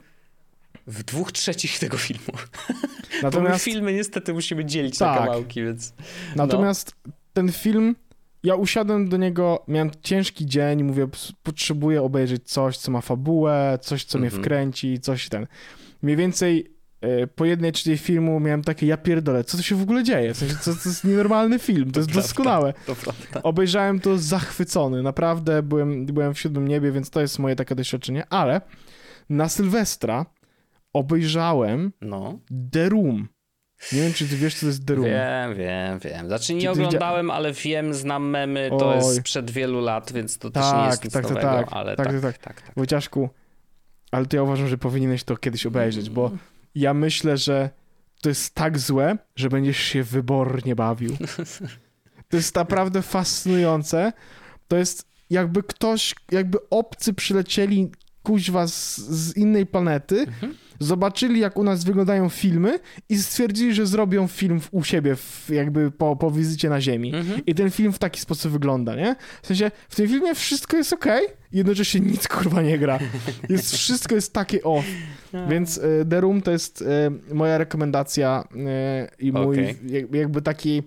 w dwóch trzecich tego filmu. (laughs) Bo my Natomiast, filmy niestety musimy dzielić Tak. na kawałki, więc natomiast ten film, ja usiadłem do niego, miałem ciężki dzień, mówię, "Ps- potrzebuję obejrzeć coś, co ma fabułę, coś, co mnie Mhm. wkręci, coś ten. Mniej więcej e, po jednej trzeciej filmu miałem takie, ja pierdolę, co to się w ogóle dzieje? W sensie, co, to jest nienormalny film, to jest (laughs) doskonałe. to prawda. Obejrzałem to zachwycony, naprawdę byłem, byłem w siódmym niebie, więc to jest moje takie doświadczenie, ale na Sylwestra obejrzałem No, The Room. Nie wiem, czy ty wiesz, co to jest The Room. wiem, wiem, wiem. Znaczy nie widzia- oglądałem, ale wiem, znam memy, to Oj. jest sprzed wielu lat, więc to też nie Tak, jest nic tak, tak, nowego, tak. ale Tak, tak, tak, tak, tak. tak. Wojciaszku, ale to ja uważam, że powinieneś to kiedyś obejrzeć, bo ja myślę, że to jest tak złe, że będziesz się wybornie bawił. To jest naprawdę fascynujące. To jest jakby ktoś, jakby obcy przylecieli kuźwa z, z innej planety, Mhm. zobaczyli jak u nas wyglądają filmy i stwierdzili, że zrobią film w, u siebie w, jakby po, po wizycie na Ziemi. Mhm. I ten film w taki sposób wygląda, nie? W sensie, w tym filmie wszystko jest okej, jednocześnie nic kurwa nie gra. Jest, (laughs) wszystko jest takie off. Więc e, The Room to jest e, moja rekomendacja e, i mój jak- jakby taki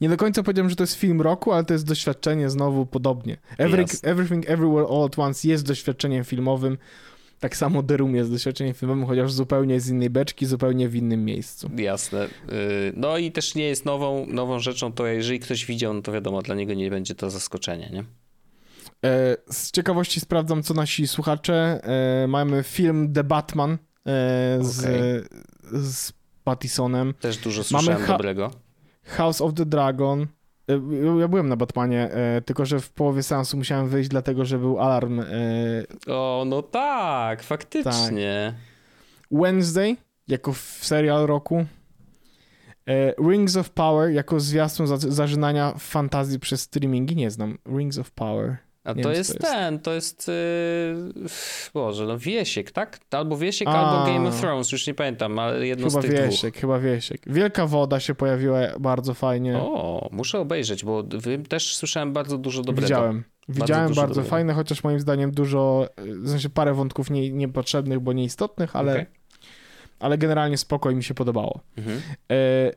Nie do końca powiedziałem, że to jest film roku, ale to jest doświadczenie znowu podobnie. Every, Jasne. Everything Everywhere All at Once jest doświadczeniem filmowym. Tak samo The Room jest doświadczeniem filmowym, chociaż zupełnie z innej beczki, zupełnie w innym miejscu. Jasne. Y, No i też nie jest nową, nową rzeczą, to jeżeli ktoś widział, no to wiadomo, dla niego nie będzie to zaskoczenie, nie? E, Z ciekawości sprawdzam, co nasi słuchacze. E, Mamy film The Batman e, z, Okej. z Pattisonem. Też dużo słyszałem ha- dobrego. House of the Dragon. E, Ja byłem na Batmanie, e, tylko że w połowie seansu musiałem wyjść, dlatego że był alarm. e, O, no tak, faktycznie. Wednesday jako serial roku. Rings of Power jako zwiastun za- zażynania fantazji przez streamingi. Nie znam. Rings of Power. A to wiem, jest, to jest. ten, to jest. Yy... Boże, no Wiesiek, tak? Albo Wiesiek, A. albo Game of Thrones, już nie pamiętam, ale jedno Chyba z tych Wiesiek, chyba Wiesiek. Wielka Woda się pojawiła bardzo fajnie. dwóch. O, muszę obejrzeć, bo też słyszałem bardzo dużo dobrego. Widziałem. Widziałem bardzo, dobrego. fajne, chociaż moim zdaniem dużo, w sensie parę wątków nie, niepotrzebnych, bo nieistotnych, ale, Okej. ale generalnie spoko i mi się podobało. Mhm. E,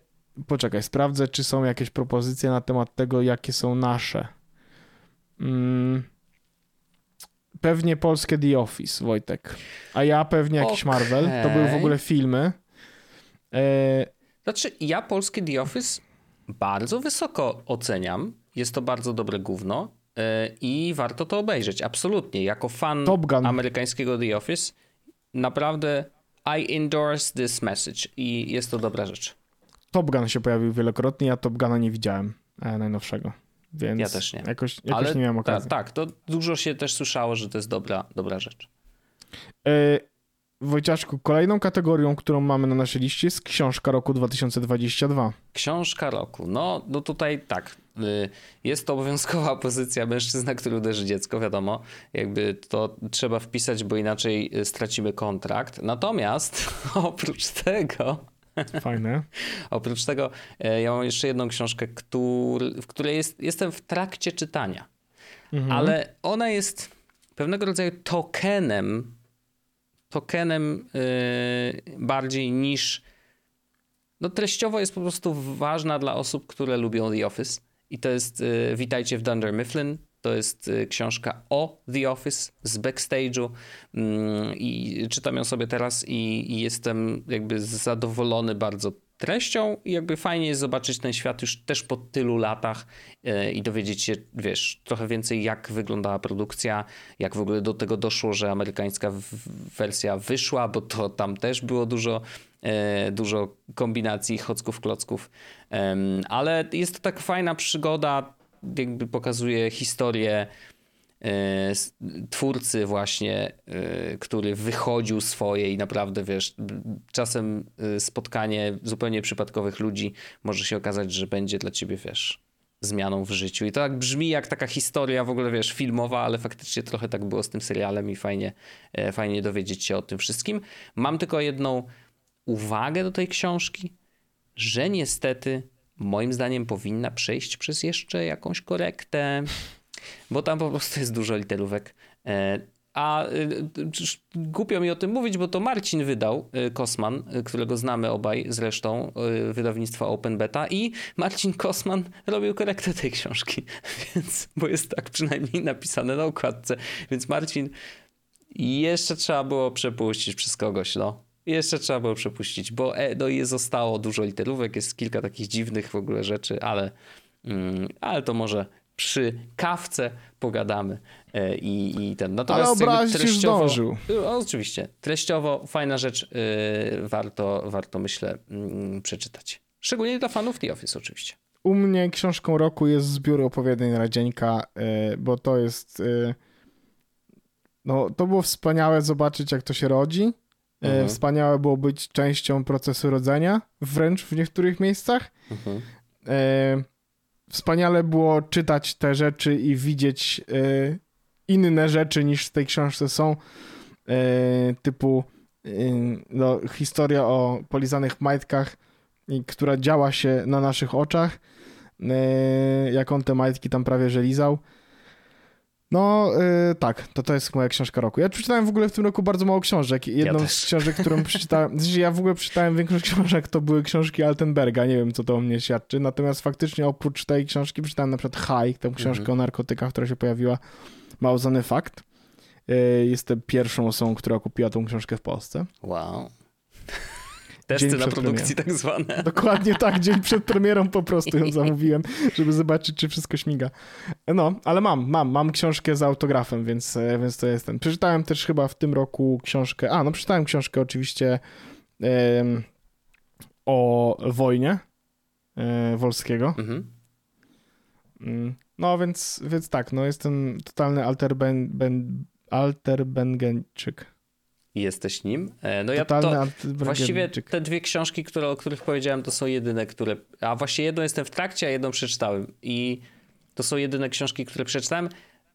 poczekaj, sprawdzę, czy są jakieś propozycje na temat tego, jakie są nasze. Mm, pewnie polskie The Office, Wojtek. A ja pewnie jakiś Okej. Marvel. To były w ogóle filmy. E, Znaczy, ja polskie The Office bardzo wysoko oceniam. Jest to bardzo dobre gówno yy, i warto to obejrzeć. Absolutnie. Jako fan amerykańskiego The Office, naprawdę I endorse this message i jest to dobra rzecz. Top Gun się pojawił wielokrotnie, ja Top Guna nie widziałem e, najnowszego. Więc Ja też nie. Jakoś, jakoś Ale nie miałem okazji. tak, to dużo się też słyszało, że to jest dobra, dobra rzecz. E, Wojciaszku, kolejną kategorią, którą mamy na naszej liście jest książka roku 2022. Książka roku. No, no tutaj tak. y, Jest to obowiązkowa (laughs) pozycja mężczyzna, który uderzy dziecko, wiadomo. Jakby to trzeba wpisać, bo inaczej y, stracimy kontrakt. Natomiast (laughs) oprócz tego, (laughs) Fajne. oprócz tego, e, ja mam jeszcze jedną książkę, który, w której jest, jestem w trakcie czytania. Mhm. Ale ona jest pewnego rodzaju tokenem, tokenem yy, bardziej niż. No, treściowo jest po prostu ważna dla osób, które lubią The Office. I to jest yy, Witajcie w Dunder Mifflin. To jest y, książka o The Office z backstage'u mm, i czytam ją sobie teraz i, jestem jakby zadowolony bardzo treścią i jakby fajnie jest zobaczyć ten świat już też po tylu latach y, i dowiedzieć się, wiesz, trochę więcej jak wyglądała produkcja, jak w ogóle do tego doszło, że amerykańska wersja wyszła, bo to tam też było dużo e, dużo kombinacji chocków, klocków, ale jest to tak fajna przygoda, jakby pokazuje historię e, twórcy właśnie, e, który wychodził swoje i naprawdę, wiesz, czasem e, spotkanie zupełnie przypadkowych ludzi może się okazać, że będzie dla ciebie, wiesz, zmianą w życiu. I to tak brzmi jak taka historia w ogóle, wiesz, filmowa, ale faktycznie trochę tak było z tym serialem i fajnie, fajnie dowiedzieć się o tym wszystkim. Mam tylko jedną uwagę do tej książki, że niestety moim zdaniem powinna przejść przez jeszcze jakąś korektę, bo tam po prostu jest dużo literówek. E, A y, głupio mi o tym mówić, bo to Marcin wydał, y, Kosman, którego znamy obaj zresztą, wydawnictwa Open Beta i Marcin Kosman robił korektę tej książki, (laughs) więc, bo jest tak przynajmniej napisane na okładce. Więc Marcin, jeszcze trzeba było przepuścić przez kogoś, no. Jeszcze trzeba było przepuścić, bo e, no, jest zostało dużo literówek, jest kilka takich dziwnych w ogóle rzeczy, ale, mm, ale to może przy kawce pogadamy e, i, i ten. Ale Natomiast jakby obrazić już zdążył. oczywiście. Treściowo fajna rzecz, yy, warto, warto myślę mm, przeczytać. Szczególnie dla fanów The Office oczywiście. U mnie książką roku jest zbiór opowiadań Radzieńka, e, bo to jest... e, No, to było wspaniałe zobaczyć, jak to się rodzi. E, Mhm. Wspaniałe było być częścią procesu rodzenia, wręcz w niektórych miejscach. Mhm. E, Wspaniale było czytać te rzeczy i widzieć e, inne rzeczy niż w tej książce są. Typu no, historia o polizanych majtkach, która działa się na naszych oczach. Jak on te majtki tam prawie że lizał. No y, tak, to to jest moja książka roku. Ja przeczytałem w ogóle w tym roku bardzo mało książek. Jedną Ja z książek, którą przeczytałem, sensie (laughs) ja w ogóle przeczytałem większość książek, to były książki Altenberga, nie wiem co to o mnie świadczy, natomiast faktycznie oprócz tej książki przeczytałem na przykład High, tę książkę Mhm. o narkotykach, która się pojawiła, mało znany fakt. Y, Jestem pierwszą osobą, która kupiła tą książkę w Polsce. Wow. Testy na przed produkcji tak zwane. (laughs) Dokładnie tak, dzień przed premierą po prostu ją (laughs) zamówiłem, żeby zobaczyć, czy wszystko śmiga. No, ale mam, mam, mam książkę z autografem, więc, e, więc to jestem. Przeczytałem też chyba w tym roku książkę, a no przeczytałem książkę oczywiście em, o wojnie e, Wolskiego. Mhm. Mm, No, więc, więc tak, no jestem totalny alterben, ben, alterbengeńczyk. Jesteś nim. E, No ja to. Właściwie te dwie książki, które, o których powiedziałem, to są jedyne, które. A właśnie jedną jestem w trakcie, a jedną przeczytałem. I to są jedyne książki, które przeczytałem.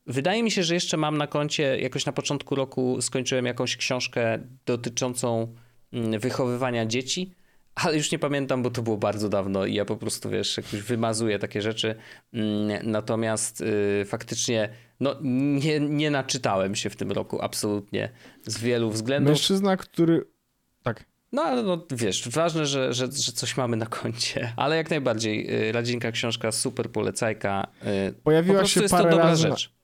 Wydaje mi się, że jeszcze mam na koncie, jakoś na początku roku skończyłem jakąś książkę dotyczącą mm, wychowywania dzieci, ale już nie pamiętam, bo to było bardzo dawno i ja po prostu, wiesz, jakoś wymazuję takie rzeczy. Mm, Natomiast y, faktycznie, no nie, nie naczytałem się w tym roku, absolutnie, z wielu względów. Mężczyzna, który... Tak. No ale no, wiesz, ważne, że, że, że coś mamy na koncie. (laughs) Ale jak najbardziej, y, Radzinka książka, super polecajka. y, Po Pojawiła prostu się jest to parę dobra razy... na- rzecz.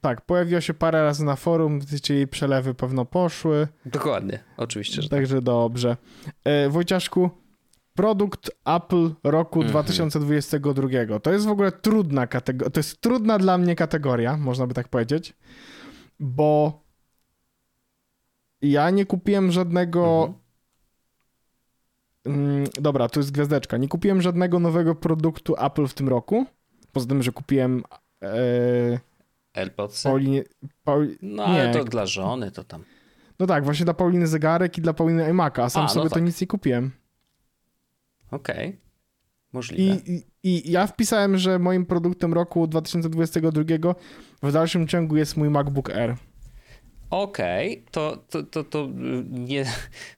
Tak, pojawiła się parę razy na forum, gdzie jej przelewy pewno poszły, Dokładnie, oczywiście, że tak. także dobrze. E, Wojciaszku, produkt Apple roku Mhm. 2022. To jest w ogóle trudna kategoria, to jest trudna dla mnie kategoria, można by tak powiedzieć, bo ja nie kupiłem żadnego... Mhm. Mm, dobra, tu jest gwiazdeczka. Nie kupiłem żadnego nowego produktu Apple w tym roku, poza tym, że kupiłem... E, AirPodsy. Paulinie, Pauli, No ale nie. to dla żony to tam. No tak, właśnie dla Pauliny zegarek i dla Pauliny iMac'a, a sam A, no sobie to tak. nic nie kupiłem. Okej. I, Możliwe. i, I ja wpisałem, że moim produktem roku 2022 w dalszym ciągu jest mój MacBook Air. Okej, to, to, to, to y, nie,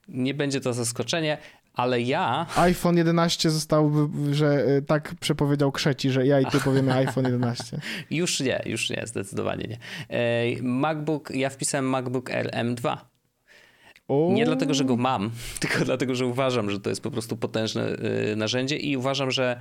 nie będzie to zaskoczenie, ale ja iPhone 11 został, że y, tak przepowiedział Krzeci, że ja i ty powiemy (laughs) iPhone 11. już nie, już nie, zdecydowanie nie. E, MacBook, ja wpisałem MacBook Air M2. O, Nie dlatego, że go mam, (laughs) tylko dlatego, że uważam, że to jest po prostu potężne y, narzędzie i uważam, że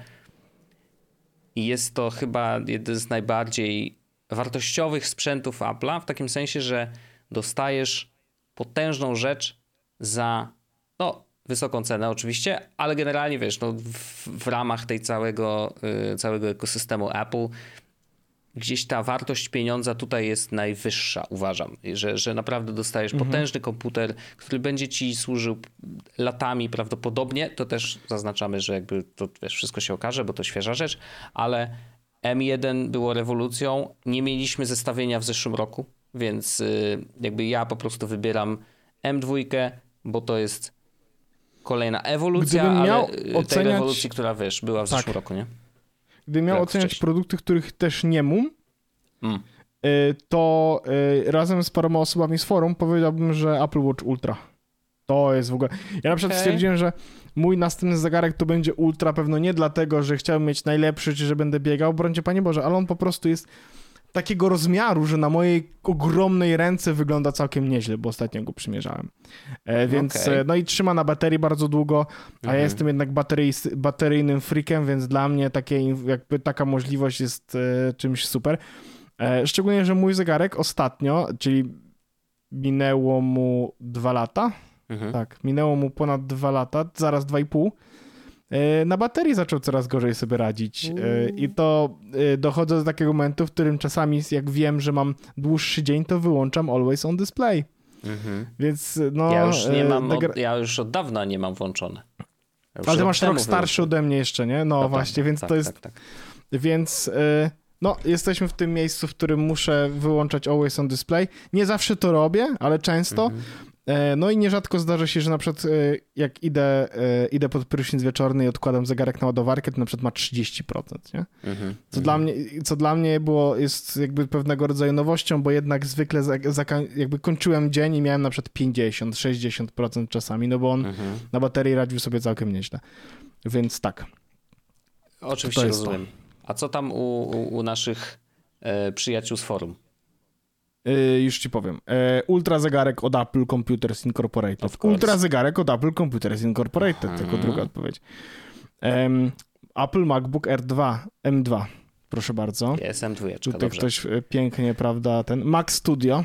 jest to chyba jeden z najbardziej wartościowych sprzętów Apple'a, w takim sensie, że dostajesz potężną rzecz za no, wysoką cenę oczywiście, ale generalnie wiesz, no, w, w ramach tej całego, y, całego ekosystemu Apple gdzieś ta wartość pieniądza tutaj jest najwyższa, uważam, że, że naprawdę dostajesz potężny komputer, który będzie ci służył latami prawdopodobnie, to też zaznaczamy, że jakby to wiesz, wszystko się okaże, bo to świeża rzecz, ale M1 było rewolucją, nie mieliśmy zestawienia w zeszłym roku, więc y, jakby ja po prostu wybieram M2, bo to jest kolejna ewolucja, Gdybym ale y, tej oceniać- rewolucji, która wiesz, była w Tak. zeszłym roku, nie? Gdybym miał oceniać wcześniej. produkty, których też nie mam, Mm. y, to y, razem z paroma osobami z forum powiedziałbym, że Apple Watch Ultra. To jest w ogóle... Ja na przykład Okej. stwierdziłem, że mój następny zegarek to będzie Ultra, pewno nie dlatego, że chciałbym mieć najlepszy, czy że będę biegał, brońcie Panie Boże, ale on po prostu jest takiego rozmiaru, że na mojej ogromnej ręce wygląda całkiem nieźle, bo ostatnio go przymierzałem. E, więc, Okej. e, no i trzyma na baterii bardzo długo, a ja Mhm. jestem jednak baterii, bateryjnym freakiem, więc dla mnie takie, jakby taka możliwość jest e, czymś super. E, szczególnie, że mój zegarek ostatnio, czyli minęło mu dwa lata, Mhm. tak, minęło mu ponad dwa lata, zaraz dwa i pół. E, Na baterii zaczął coraz gorzej sobie radzić. E, I to e, dochodzę do takiego momentu, w którym czasami, jak wiem, że mam dłuższy dzień, to wyłączam Always on Display. Mhm. Więc no. Ja już nie mam, od, ja już od dawna nie mam włączone. Ja Ale ty masz rok starszy ode mnie jeszcze, nie? No To właśnie, prawda, więc tak, to jest. Tak, tak. Więc no, jesteśmy w tym miejscu, w którym muszę wyłączać Always on Display. Nie zawsze to robię, ale często. Mhm. E, No i nierzadko zdarza się, że na przykład e, jak idę, e, idę pod prysznic wieczorny i odkładam zegarek na ładowarkę, to na przykład ma 30%, nie? Mhm. Co, dla mnie, co dla mnie było, jest jakby pewnego rodzaju nowością, bo jednak zwykle za, zaka- jakby kończyłem dzień i miałem na przykład 50-60% czasami, no bo on Mhm. na baterii radził sobie całkiem nieźle. Więc tak. Oczywiście jest to. rozumiem. A co tam u, u, u naszych e, przyjaciół z forum? Yy, już ci powiem. Yy, ultra zegarek od Apple Computers Incorporated. Ultra zegarek od Apple Computers Incorporated, Mhm. tylko druga odpowiedź. Apple MacBook R2 M2. Proszę bardzo. Jest M2, Tutaj dobrze. ktoś e, pięknie, prawda, ten Mac Studio.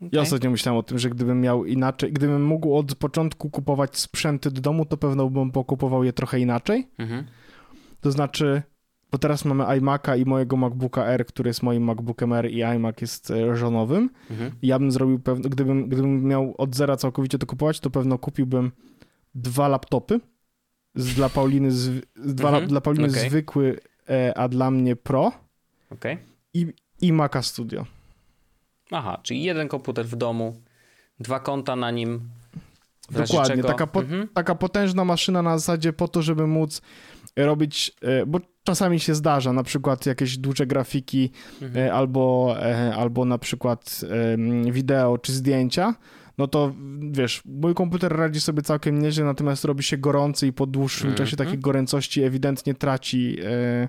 Ja Okej. ostatnio myślałem o tym, że gdybym miał inaczej, gdybym mógł od początku kupować sprzęty do domu, to pewno bym pokupował je trochę inaczej. Mhm. To znaczy, bo teraz mamy iMac'a i mojego MacBooka R, który jest moim MacBookiem R i iMac jest e, żonowym. Mhm. Ja bym zrobił pewno, gdybym, gdybym miał od zera całkowicie to kupować, to pewno kupiłbym dwa laptopy. Z, dla Pauliny, z, dwa, Mhm, dla Pauliny okej. zwykły, e, a dla mnie Pro Okej. i, i Maca Studio. Aha, czyli jeden komputer w domu, dwa konta na nim. Dokładnie, czego- taka, po, Mhm. taka potężna maszyna na zasadzie po to, żeby móc robić, e, bo czasami się zdarza, na przykład jakieś dłuższe grafiki Mhm. e, albo, e, albo na przykład wideo czy zdjęcia, no to wiesz, mój komputer radzi sobie całkiem nieźle, natomiast robi się gorący i po dłuższym Mhm. czasie takiej goręcości ewidentnie traci, e,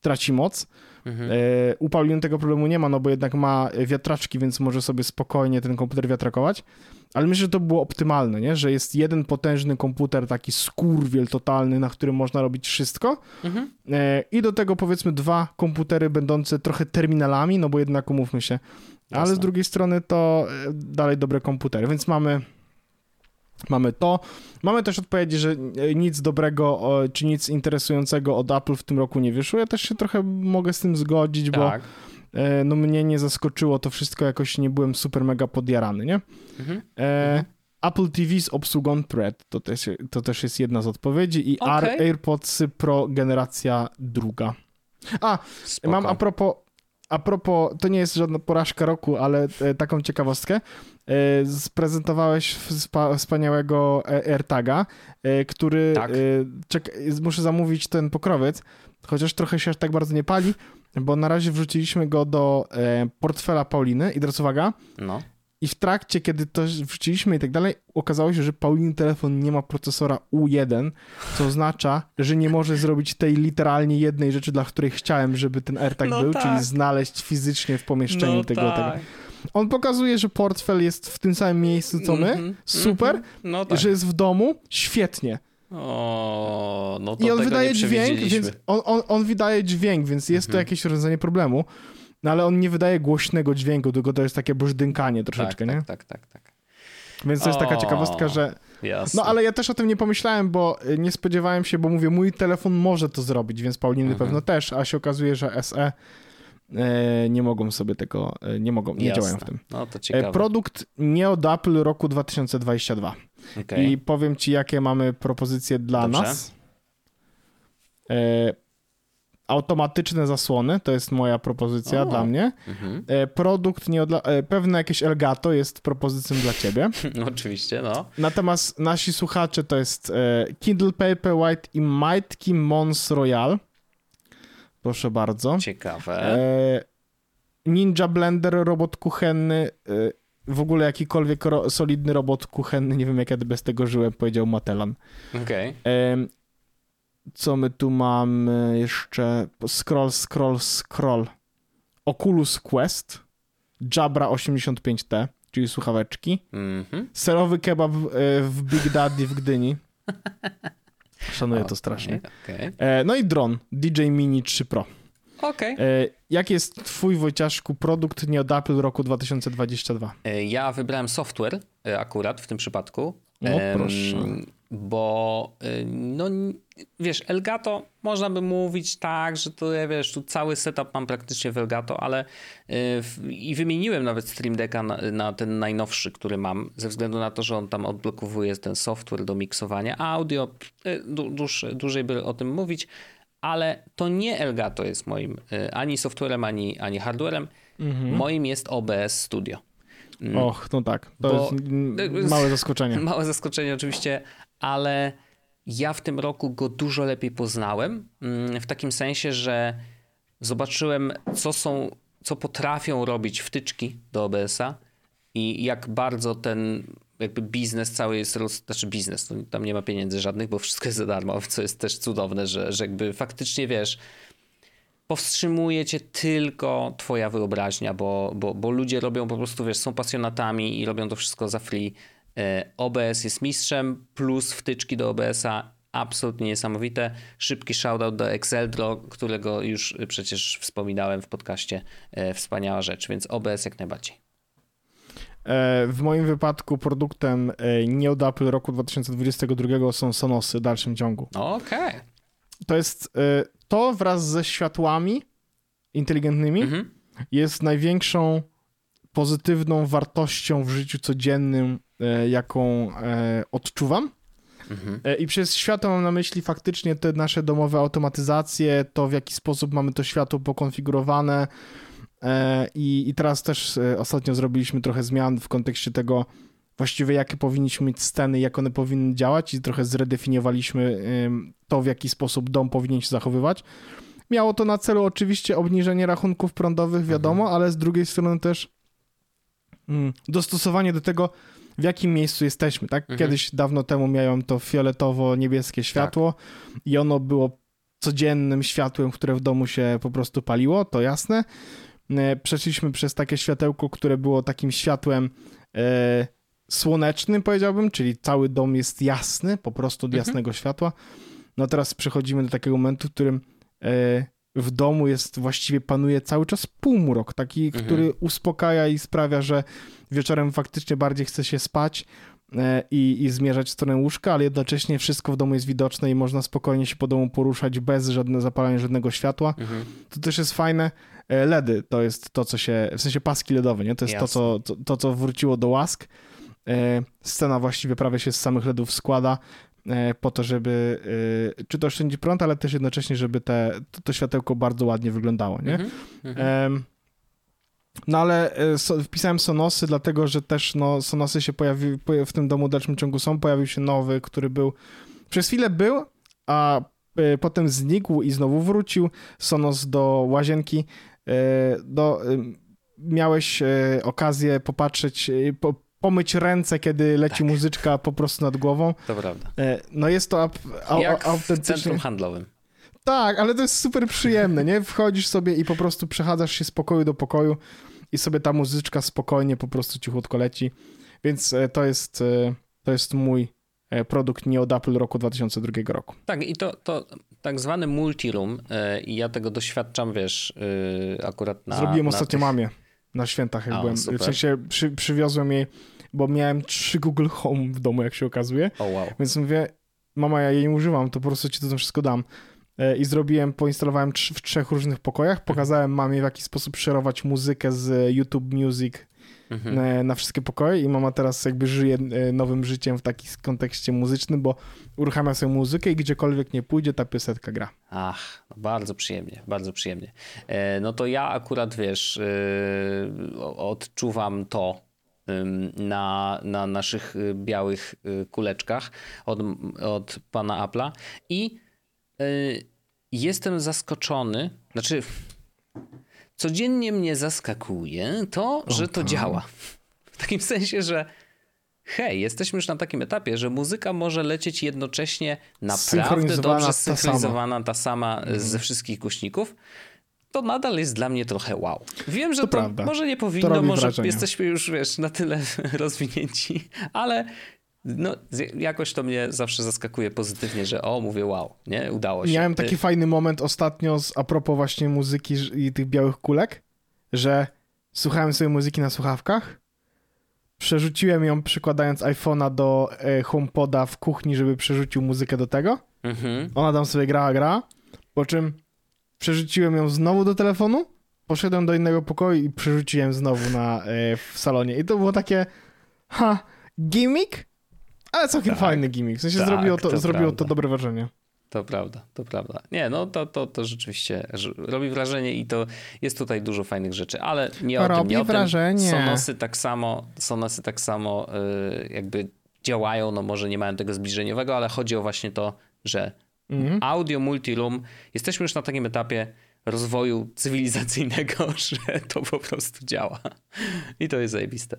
traci moc. Mhm. E, U Pauliny tego problemu nie ma, no bo jednak ma wiatraczki, więc może sobie spokojnie ten komputer wiatrakować. Ale myślę, że to było optymalne, nie? że jest jeden potężny komputer, taki skurwiel totalny, na którym można robić wszystko. Mhm. E, I do tego powiedzmy dwa komputery będące trochę terminalami, no bo jednak umówmy się. Ale Jasne. z drugiej strony to e, dalej dobre komputery, więc mamy. Mamy to. Mamy też odpowiedzi, że e, nic dobrego czy nic interesującego od Apple w tym roku nie wyszło. Ja też się trochę mogę z tym zgodzić, bo Tak. e, no mnie nie zaskoczyło to wszystko, jakoś nie byłem super mega podjarany, nie? Mhm. E, Apple TV z obsługą Thread, to też, to też jest jedna z odpowiedzi i Okej. AirPods Pro generacja druga. A, Spoko. mam a propos, a propos, to nie jest żadna porażka roku, ale e, taką ciekawostkę. E, sprezentowałeś wspa- wspaniałego e, AirTaga, który, Tak. muszę zamówić ten pokrowiec, chociaż trochę się aż tak bardzo nie pali, bo na razie wrzuciliśmy go do portfela Pauliny i teraz uwaga, No. I w trakcie, kiedy to wrzuciliśmy i tak dalej, okazało się, że Pauliny telefon nie ma procesora U1, co oznacza, że nie może zrobić tej literalnie jednej rzeczy, dla której chciałem, żeby ten AirTag No był, tak. czyli znaleźć fizycznie w pomieszczeniu no tego, tak. tego. On pokazuje, że portfel jest w tym samym miejscu, co my. Mhm, Super. mhm. No tak. Że jest w domu, świetnie. O, no to I on wydaje dźwięk, więc on, on, on wydaje dźwięk, więc jest to Mhm. jakieś rozwiązanie problemu. No ale on nie wydaje głośnego dźwięku, tylko to jest takie brzdękanie troszeczkę, tak, nie? tak, tak, tak, tak. Więc to jest taka O. ciekawostka, że Jasne. No ale ja też o tym nie pomyślałem, bo y, nie spodziewałem się, bo mówię, mój telefon może to zrobić, więc Pauliny Mhm. pewno też, a się okazuje, że SE e, nie mogą sobie tego, e, nie mogą, nie Jasne. działają w tym. No to E, ciekawe. Produkt nie od Apple roku 2022. Okej. I powiem ci, jakie mamy propozycje dla Dobrze. nas. Automatyczne zasłony, to jest moja propozycja O. dla mnie. Mhm. E, produkt nie od, e, pewne jakieś Elgato jest propozycją dla ciebie. (laughs) No, oczywiście, no. Natomiast nasi słuchacze to jest e, Kindle Paperwhite i Majtki Mons Royal. Proszę bardzo. Ciekawe. Ninja Blender, robot kuchenny. W ogóle jakikolwiek solidny robot kuchenny. Nie wiem, jak ja bez tego żyłem, powiedział Matelan. Okej. E, co my tu mamy jeszcze? Scroll, scroll, scroll. Oculus Quest. Jabra 85T, czyli słuchaweczki. Mhm. Serowy kebab e, w Big Daddy w Gdyni. (laughs) Szanuję to strasznie. Okej. E, No i dron DJI Mini 3 Pro. Okej. E, Jaki jest twój, Wojciaszku, produkt nie od Apple roku 2022? E, Ja wybrałem software akurat w tym przypadku. O, Em, proszę. Bo, e, no wiesz, Elgato, można by mówić tak, że to, ja wiesz, tu cały setup mam praktycznie w Elgato, ale e, w, i wymieniłem nawet Stream Decka na, na ten najnowszy, który mam, ze względu na to, że on tam odblokowuje ten software do miksowania audio. E, du- Dłuż, dłużej by o tym mówić, ale to nie Elgato jest moim ani softwarem, ani, ani hardwarem. Moim jest OBS Studio. Mm. Och, no tak. To Bo- jest małe zaskoczenie. (laughs) Małe zaskoczenie oczywiście, ale ja w tym roku go dużo lepiej poznałem. mm, W takim sensie, że zobaczyłem, co są, co potrafią robić wtyczki do OBS-a i jak bardzo ten jakby biznes cały jest, roz... znaczy biznes, tam nie ma pieniędzy żadnych, bo wszystko jest za darmo, (laughs) co jest też cudowne, że, że jakby faktycznie wiesz, powstrzymuje cię tylko twoja wyobraźnia, bo, bo, bo ludzie robią po prostu, wiesz, są pasjonatami i robią to wszystko za free. E, OBS jest mistrzem, plus wtyczki do OBS-a absolutnie niesamowite. Szybki shoutout do Exceldro, którego już przecież wspominałem w podcaście. E, wspaniała rzecz, więc OBS jak najbardziej. E, w moim wypadku produktem nie od Apple roku 2022 są Sonosy w dalszym ciągu. Okej. Okay. To jest to wraz ze światłami inteligentnymi mhm. jest największą pozytywną wartością w życiu codziennym, jaką odczuwam. Mhm. I przez światło mam na myśli faktycznie te nasze domowe automatyzacje, to w jaki sposób mamy to światło pokonfigurowane. E, I, I teraz też e, ostatnio zrobiliśmy trochę zmian w kontekście tego, właściwie jakie powinniśmy mieć sceny, jak one powinny działać, i trochę zredefiniowaliśmy to, w jaki sposób dom powinien się zachowywać. Miało to na celu oczywiście obniżenie rachunków prądowych, wiadomo, mhm. ale z drugiej strony też mm, dostosowanie do tego, w jakim miejscu jesteśmy, tak? Mhm. Kiedyś, dawno temu miałem to fioletowo-niebieskie światło tak. i ono było codziennym światłem, które w domu się po prostu paliło, to jasne. E, przeszliśmy przez takie światełko, które było takim światłem e, słonecznym, powiedziałbym, czyli cały dom jest jasny, po prostu od mhm. jasnego światła. No teraz przechodzimy do takiego momentu, w którym e, w domu jest właściwie panuje cały czas półmrok, taki, mhm. który uspokaja i sprawia, że wieczorem faktycznie bardziej chce się spać e, i, i zmierzać w stronę łóżka, ale jednocześnie wszystko w domu jest widoczne i można spokojnie się po domu poruszać bez żadnego zapalania żadnego światła. Mhm. To też jest fajne. E, LEDy to jest to, co się, w sensie paski LEDowe, nie? To jest to co, to, to, co wróciło do łask. E, scena właściwie prawie się z samych LEDów składa. Po to, żeby czy to oszczędzić prąd, ale też jednocześnie, żeby te, to, to światełko bardzo ładnie wyglądało, nie? Mm -hmm. No ale e, so, wpisałem Sonosy, dlatego że też no, Sonosy się pojawiły, w tym domu w dalszym ciągu są, pojawił się nowy, który był, przez chwilę był, a potem znikł i znowu wrócił Sonos do łazienki, do, miałeś okazję popatrzeć, po, pomyć ręce, kiedy leci tak. muzyczka po prostu nad głową. To prawda. No jest to Jak autentycznie... w centrum handlowym. Tak, ale to jest super przyjemne, nie? Wchodzisz sobie i po prostu przechadzasz się z pokoju do pokoju i sobie ta muzyczka spokojnie po prostu cichutko leci. Więc e, to jest, e, to jest mój produkt nie od Apple roku 2002 roku. Tak, i to, to tak zwany multiroom i ja tego doświadczam, wiesz, akurat na... Zrobiłem na ostatnio tych... mamie na świętach, jak o, byłem. Super. W sensie przy, przywiozłem jej, bo miałem trzy Google Home w domu, jak się okazuje. Oh, wow. Więc mówię, mama, ja jej nie używam, to po prostu ci to wszystko dam. E, I zrobiłem, poinstalowałem w trzech różnych pokojach, pokazałem mamie, w jaki sposób szerować muzykę z YouTube Music mhm. na, na, wszystkie pokoje i mama teraz jakby żyje e, nowym życiem w takim kontekście muzycznym, bo uruchamia sobie muzykę i gdziekolwiek nie pójdzie, ta piosenka gra. Ach, bardzo przyjemnie, bardzo przyjemnie. E, no to ja akurat, wiesz, e, odczuwam to na, na naszych białych kuleczkach od, od pana Apple'a i jestem zaskoczony, znaczy codziennie mnie zaskakuje to, że to działa. W takim sensie, że hej, jesteśmy już na takim etapie, że muzyka może lecieć jednocześnie naprawdę dobrze synchronizowana, ta sama, ta sama mm. ze wszystkich głośników. To nadal jest dla mnie trochę wow. Wiem, że to, to może nie powinno, może wrażenie. jesteśmy już, wiesz, na tyle (laughs) rozwinięci, ale no, jakoś to mnie zawsze zaskakuje pozytywnie, że o, mówię wow, nie, udało się. Miałem taki fajny moment ostatnio z, a propos właśnie muzyki i tych białych kulek, że słuchałem sobie muzyki na słuchawkach, przerzuciłem ją przykładając iPhone'a do e, HomePoda w kuchni, żeby przerzucił muzykę do tego. Mhm. Ona tam sobie grała, grała, po czym przerzuciłem ją znowu do telefonu, poszedłem do innego pokoju i przerzuciłem znowu na, e, w salonie. I to było takie, ha, gimmick, ale całkiem tak, fajny gimmick. W sensie tak, zrobiło, to, to zrobiło to dobre wrażenie. To prawda, to prawda. Nie, no to, to, to rzeczywiście robi wrażenie i to jest tutaj dużo fajnych rzeczy, ale nie o robi tym, nie wrażenie. o tym. Sonosy tak samo, Sonosy tak samo yy, jakby działają, no może nie mają tego zbliżeniowego, ale chodzi o właśnie to, że mhm. audio multiroom, jesteśmy już na takim etapie rozwoju cywilizacyjnego, (laughs) że to po prostu działa. I to jest zajebiste.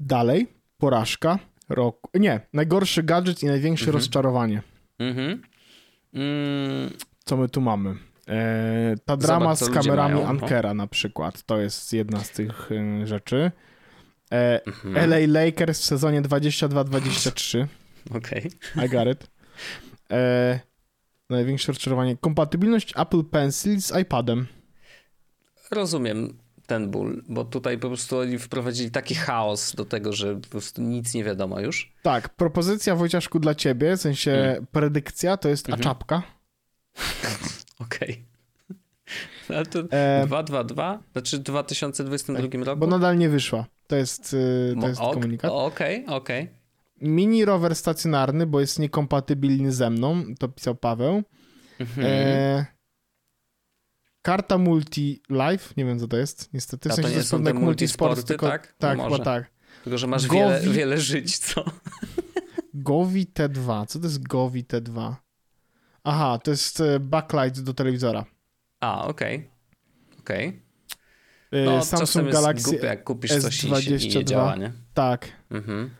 Dalej, porażka roku. Nie, najgorszy gadżet i największe mhm. rozczarowanie. Mhm. Mm. Co my tu mamy? E, ta drama Zobacz, z kamerami mają, no. Ankera na przykład. To jest jedna z tych y, rzeczy. E, Mhm. LA Lakers w sezonie 22-23. Okej. I got it. E, największe rozczarowanie. Kompatybilność Apple Pencil z iPadem. Rozumiem ten ból, bo tutaj po prostu oni wprowadzili taki chaos do tego, że po prostu nic nie wiadomo już. Tak, propozycja Wojciaszku dla ciebie, w sensie Mm. predykcja, to jest Mhm. (laughs) (laughs) a czapka. Okej. Ale to E, 222? Znaczy w 2022 roku? bo nadal nie wyszła. To jest, y, to jest ok, komunikat. Okej, okej. Mini rower stacjonarny, bo jest niekompatybilny ze mną, to pisał Paweł. Mhm. E, karta Multi Live, nie wiem co to jest, niestety. W A to sensie nie to jest jak Multisport, tylko, tak? Tak, chyba tak. Tylko, że masz Gowi- wiele, wiele żyć, co? (laughs) Govi T2. Co to jest Govi T2? Aha, to jest e, backlight do telewizora. A, okej. Okej. E, No, Samsung Galaxy głupie, jak kupisz coś i, nie S22. działa, nie? Tak. Mhm.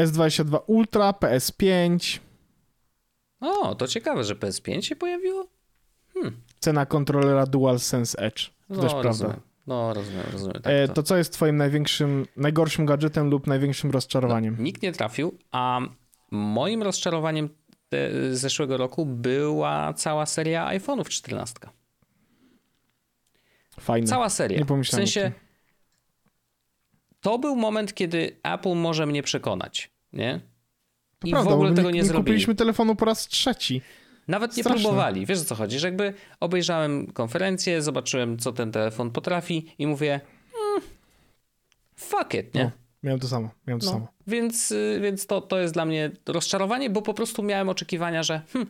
S22 Ultra, PS5. O, to ciekawe, że PS5 się pojawiło? Cena kontrolera DualSense Edge. To No, też prawda. rozumiem. No, rozumiem, rozumiem. Tak, E, to... to co jest twoim największym, najgorszym gadżetem lub największym rozczarowaniem? Nikt nie trafił, a moim rozczarowaniem te, zeszłego roku była cała seria iPhone'ów 14. Fajne. Cała seria. Nie w pomyślałem o sensie to był moment, kiedy Apple może mnie przekonać, nie? I Prawda, w ogóle tego nie, nie zrobili. kupiliśmy telefonu po raz trzeci. Nawet nie Straszne. próbowali. Wiesz o co chodzi? Że jakby obejrzałem konferencję, zobaczyłem co ten telefon potrafi i mówię mm, fuck it, nie? No, Miałem to samo, miałem to No, samo. więc y, więc to, to jest dla mnie rozczarowanie, bo po prostu miałem oczekiwania, że hm,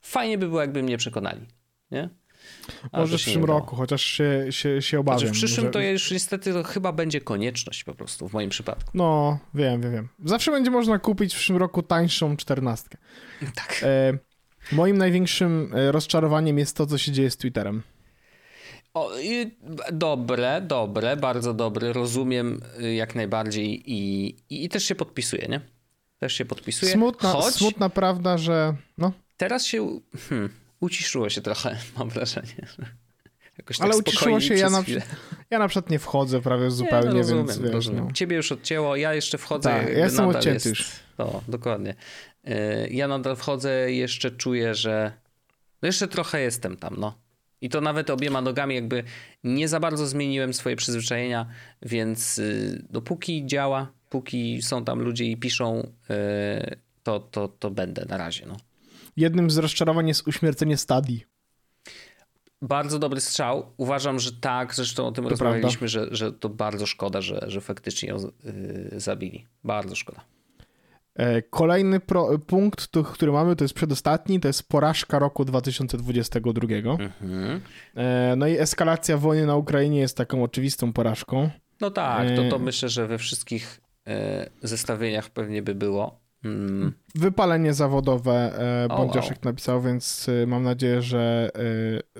fajnie by było, jakby mnie przekonali. Nie? Może w przyszłym roku, chociaż się, się, się obawiam. Znaczy w przyszłym Może- to już niestety to chyba będzie konieczność po prostu w moim przypadku. No, wiem, wiem, wiem. Zawsze będzie można kupić w przyszłym roku tańszą czternastkę. Tak. E, moim największym e, rozczarowaniem jest to, co się dzieje z Twitterem. O, dobre, dobre, bardzo dobre. Rozumiem y, jak najbardziej i, i, i też się podpisuję, nie? Też się podpisuję. Smutna, Choć smutna prawda, że no, teraz się hmm, uciszyło się trochę, (laughs) mam wrażenie. Jakoś tak Ale uciszyło się, ja na- ja na przykład nie wchodzę prawie zupełnie, nie, no rozumiem, więc wiesz, rozumiem. no. Ciebie już odcięło, ja jeszcze wchodzę. Tak, ja jestem odcięty jest... już. No, dokładnie. Y, Ja nadal wchodzę jeszcze czuję, że no jeszcze trochę jestem tam, no. I to nawet obiema nogami jakby nie za bardzo zmieniłem swoje przyzwyczajenia, więc y, dopóki działa, póki są tam ludzie i piszą, y, to, to, to będę na razie, no. Jednym z rozczarowań jest uśmiercenie stadii. Bardzo dobry strzał. Uważam, że tak. Zresztą o tym rozmawialiśmy, że, że to bardzo szkoda, że, że faktycznie ją y, zabili. Bardzo szkoda. E, Kolejny pro, punkt, tu, który mamy, to jest przedostatni, to jest porażka roku 2022. Mhm. E, No i eskalacja wojny na Ukrainie jest taką oczywistą porażką. No tak, to, to Yy. myślę, że we wszystkich e, zestawieniach pewnie by było. Mm, Wypalenie zawodowe e, Bądziaszek napisał, więc e, mam nadzieję, że,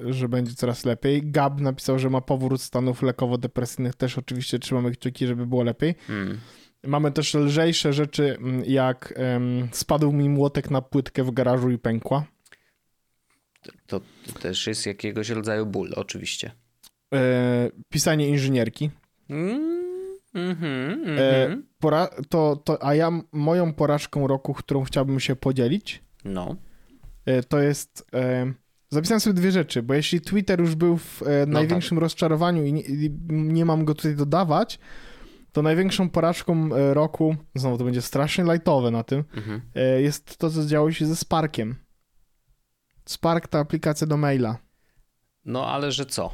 e, że będzie coraz lepiej. Gab napisał, że ma powrót stanów lekowo-depresyjnych. Też oczywiście trzymamy kciuki, żeby było lepiej. mm. Mamy też lżejsze rzeczy, m, jak em, spadł mi młotek na płytkę w garażu i pękła. To, to też jest jakiegoś rodzaju ból, oczywiście. E, pisanie inżynierki. Mm, mhm, E, pora- to, to, a ja moją porażką roku, którą chciałbym się podzielić, No, e, to jest. E, zapisałem sobie dwie rzeczy, bo jeśli Twitter już był w e, największym rozczarowaniu i nie, i nie mam go tutaj dodawać, to największą porażką e, roku, znowu to będzie strasznie lightowe na tym, mhm. e, jest to, co działo się ze Sparkiem. Spark to aplikacja do maila. no ale że co?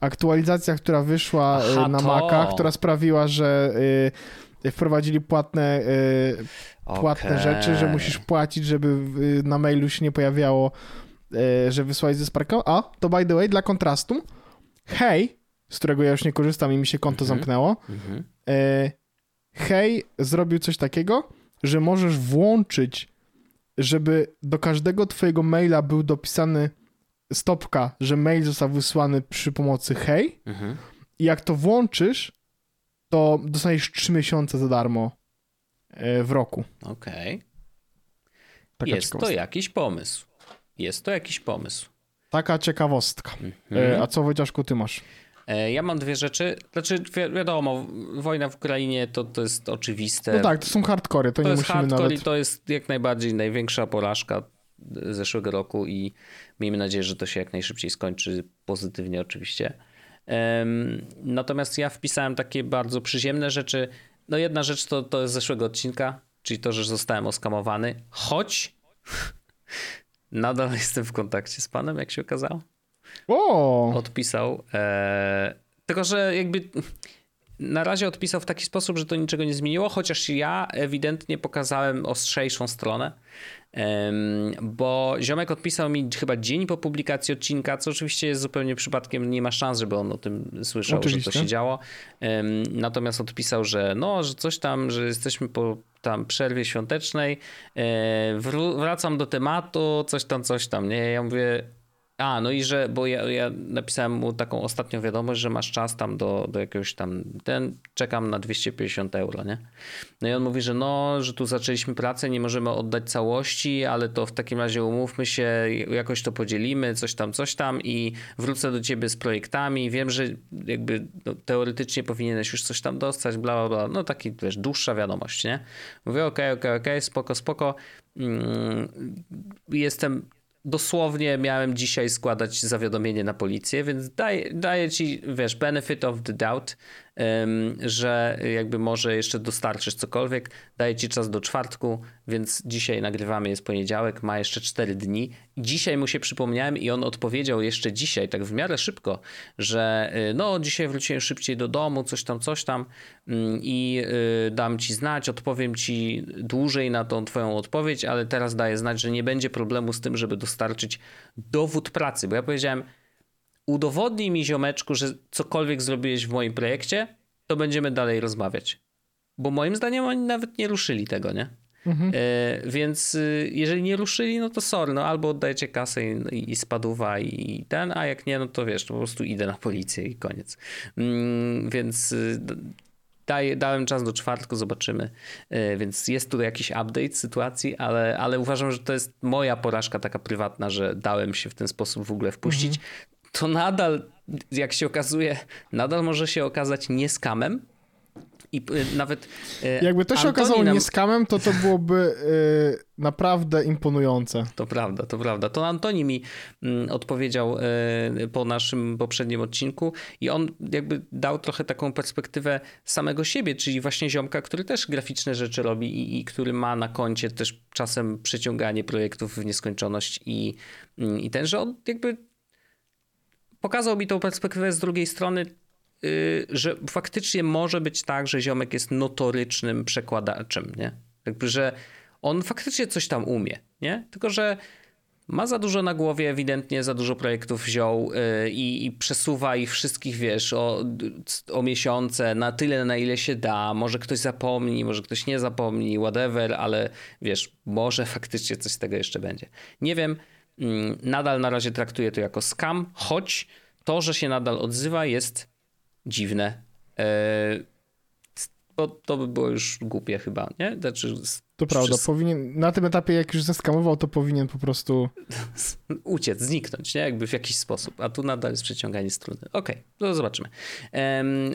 Aktualizacja, która wyszła e, Aha, na to. Maca, która sprawiła, że wprowadzili płatne, płatne Okej. rzeczy, że musisz płacić, żeby na mailu się nie pojawiało, że wysłałeś ze Sparka. A, to by the way, dla kontrastu, hej, z którego ja już nie korzystam i mi się konto Mhm. zamknęło, Mhm. E, hej zrobił coś takiego, że możesz włączyć, żeby do każdego twojego maila był dopisany stopka, że mail został wysłany przy pomocy hej Mhm. i jak to włączysz, to dostaniesz 3 miesiące za darmo e, w roku. Okej. Taka Jest to jakiś pomysł. Jest to jakiś pomysł. Taka ciekawostka. Mhm. E, a co Wojciaszku ty masz? E, Ja mam dwie rzeczy. Znaczy, wi wiadomo, wojna w Ukrainie to, to jest oczywiste. No tak, to są hardkory, to, to nie jest musimy hardcore nawet... i to jest jak najbardziej największa porażka zeszłego roku i miejmy nadzieję, że to się jak najszybciej skończy pozytywnie oczywiście. Em, Natomiast ja wpisałem takie bardzo przyziemne rzeczy. No jedna rzecz to, to z zeszłego odcinka, czyli to, że zostałem oskamowany, choć (laughs) nadal jestem w kontakcie z panem, jak się okazało O! odpisał. E, tylko, że jakby na razie odpisał w taki sposób, że to niczego nie zmieniło, chociaż ja ewidentnie pokazałem ostrzejszą stronę, bo ziomek odpisał mi chyba dzień po publikacji odcinka, co oczywiście jest zupełnie przypadkiem, nie ma szans, żeby on o tym słyszał, że Oczywiście. to się działo. Natomiast odpisał, że no, że coś tam, że jesteśmy po tam przerwie świątecznej, e, wracam do tematu, coś tam, coś tam, nie? Ja mówię, a, no i że, bo ja, ja napisałem mu taką ostatnią wiadomość, że masz czas tam do, do jakiegoś tam, ten, czekam na 250 euro, nie? No i on mówi, że no, że tu zaczęliśmy pracę, nie możemy oddać całości, ale to w takim razie umówmy się, jakoś to podzielimy, coś tam, coś tam i wrócę do ciebie z projektami. Wiem, że jakby no, teoretycznie powinieneś już coś tam dostać, bla, bla, bla. No taki, wiesz, dłuższa wiadomość, nie? Mówię, okej, okej, okej, spoko, spoko. Mm, jestem dosłownie miałem dzisiaj składać zawiadomienie na policję, więc daję, daję ci, wiesz, benefit of the doubt, że jakby może jeszcze dostarczysz cokolwiek. Daję ci czas do czwartku, więc dzisiaj nagrywamy, jest poniedziałek, ma jeszcze 4 dni. Dzisiaj mu się przypomniałem i on odpowiedział jeszcze dzisiaj, tak w miarę szybko, że y, no dzisiaj wróciłem szybciej do domu, coś tam, coś tam mm, i y, dam ci znać, odpowiem ci dłużej na tą twoją odpowiedź, ale teraz daję znać, że nie będzie problemu z tym, żeby dostarczyć dowód pracy, bo ja powiedziałem, udowodnij mi ziomeczku, że cokolwiek zrobiłeś w moim projekcie, to będziemy dalej rozmawiać. Bo moim zdaniem oni nawet nie ruszyli tego, nie? E, więc y, jeżeli nie ruszyli, no to sorry, no albo oddajecie kasę i, i spadła i ten, a jak nie, no to wiesz, to po prostu idę na policję i koniec. Mm, więc y, d- daję, dałem czas do czwartku, zobaczymy. E, więc jest tu jakiś update sytuacji, ale, ale uważam, że to jest moja porażka taka prywatna, że dałem się w ten sposób w ogóle wpuścić. To nadal, jak się okazuje, nadal może się okazać nie skamem. I y, nawet. y, Jakby to się Antoni okazało nam- nie skamem, to to byłoby y, naprawdę imponujące. To prawda, to prawda. To Antoni mi mm, odpowiedział po naszym poprzednim odcinku i on jakby dał trochę taką perspektywę samego siebie, czyli właśnie ziomka, który też graficzne rzeczy robi i, i który ma na koncie też czasem przeciąganie projektów w nieskończoność i, mm, i ten, że on jakby pokazał mi tą perspektywę z drugiej strony, y, że faktycznie może być tak, że ziomek jest notorycznym przekładaczem, nie? Jakby, że on faktycznie coś tam umie, nie? Tylko, że ma za dużo na głowie, ewidentnie za dużo projektów wziął y, i, przesuwa ich wszystkich, wiesz, o, o miesiące, na tyle, na ile się da. Może ktoś zapomni, może ktoś nie zapomni, whatever, ale wiesz, może faktycznie coś z tego jeszcze będzie. Nie wiem, nadal na razie traktuję to jako scam, choć to, że się nadal odzywa jest dziwne. E, bo to by było już głupie chyba, nie? Znaczy, To prawda, wszystko- powinien, na tym etapie jak już zeskamował, to powinien po prostu... (laughs) uciec, zniknąć, nie? Jakby w jakiś sposób. A tu nadal jest przeciąganie struny. Okej, to zobaczymy.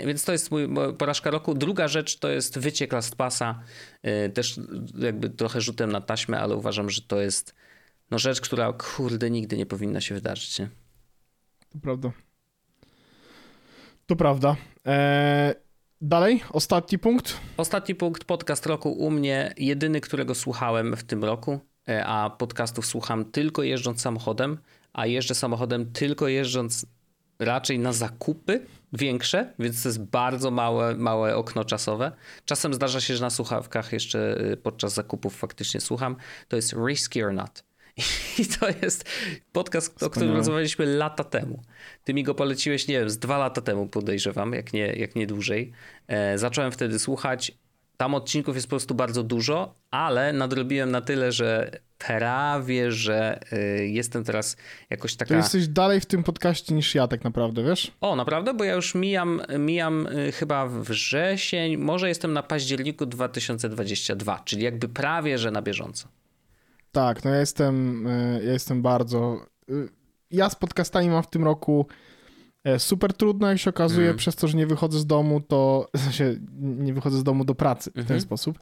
Więc to jest mój, porażka roku. Druga rzecz to jest wyciek Last Passa. E, też jakby trochę rzutem na taśmę, ale uważam, że to jest no rzecz, która kurde nigdy nie powinna się wydarzyć, nie? To prawda. To prawda. Eee, dalej, ostatni punkt. Ostatni punkt, podcast roku u mnie, jedyny, którego słuchałem w tym roku, e, a podcastów słucham tylko jeżdżąc samochodem, a jeżdżę samochodem tylko jeżdżąc raczej na zakupy większe, więc to jest bardzo małe, małe okno czasowe. Czasem zdarza się, że na słuchawkach jeszcze e, podczas zakupów faktycznie słucham. To jest Risky or Not. I to jest podcast, o którym rozmawialiśmy lata temu. Ty mi go poleciłeś, nie wiem, z dwa lata temu podejrzewam, jak nie, jak nie dłużej. E, zacząłem wtedy słuchać. Tam odcinków jest po prostu bardzo dużo, ale nadrobiłem na tyle, że prawie, że y, jestem teraz jakoś taka... jesteś dalej w tym podcaście niż ja tak naprawdę, wiesz? O, naprawdę? Bo ja już mijam, mijam y, chyba wrzesień, może jestem na październiku 2022, czyli jakby prawie, że na bieżąco. Tak, no ja jestem, e, ja jestem bardzo... e, ja z podcastami mam w tym roku e, super trudno, jak się okazuje, Mhm. przez to, że nie wychodzę z domu, to (laughs) w sensie nie wychodzę z domu do pracy w ten Mhm. sposób.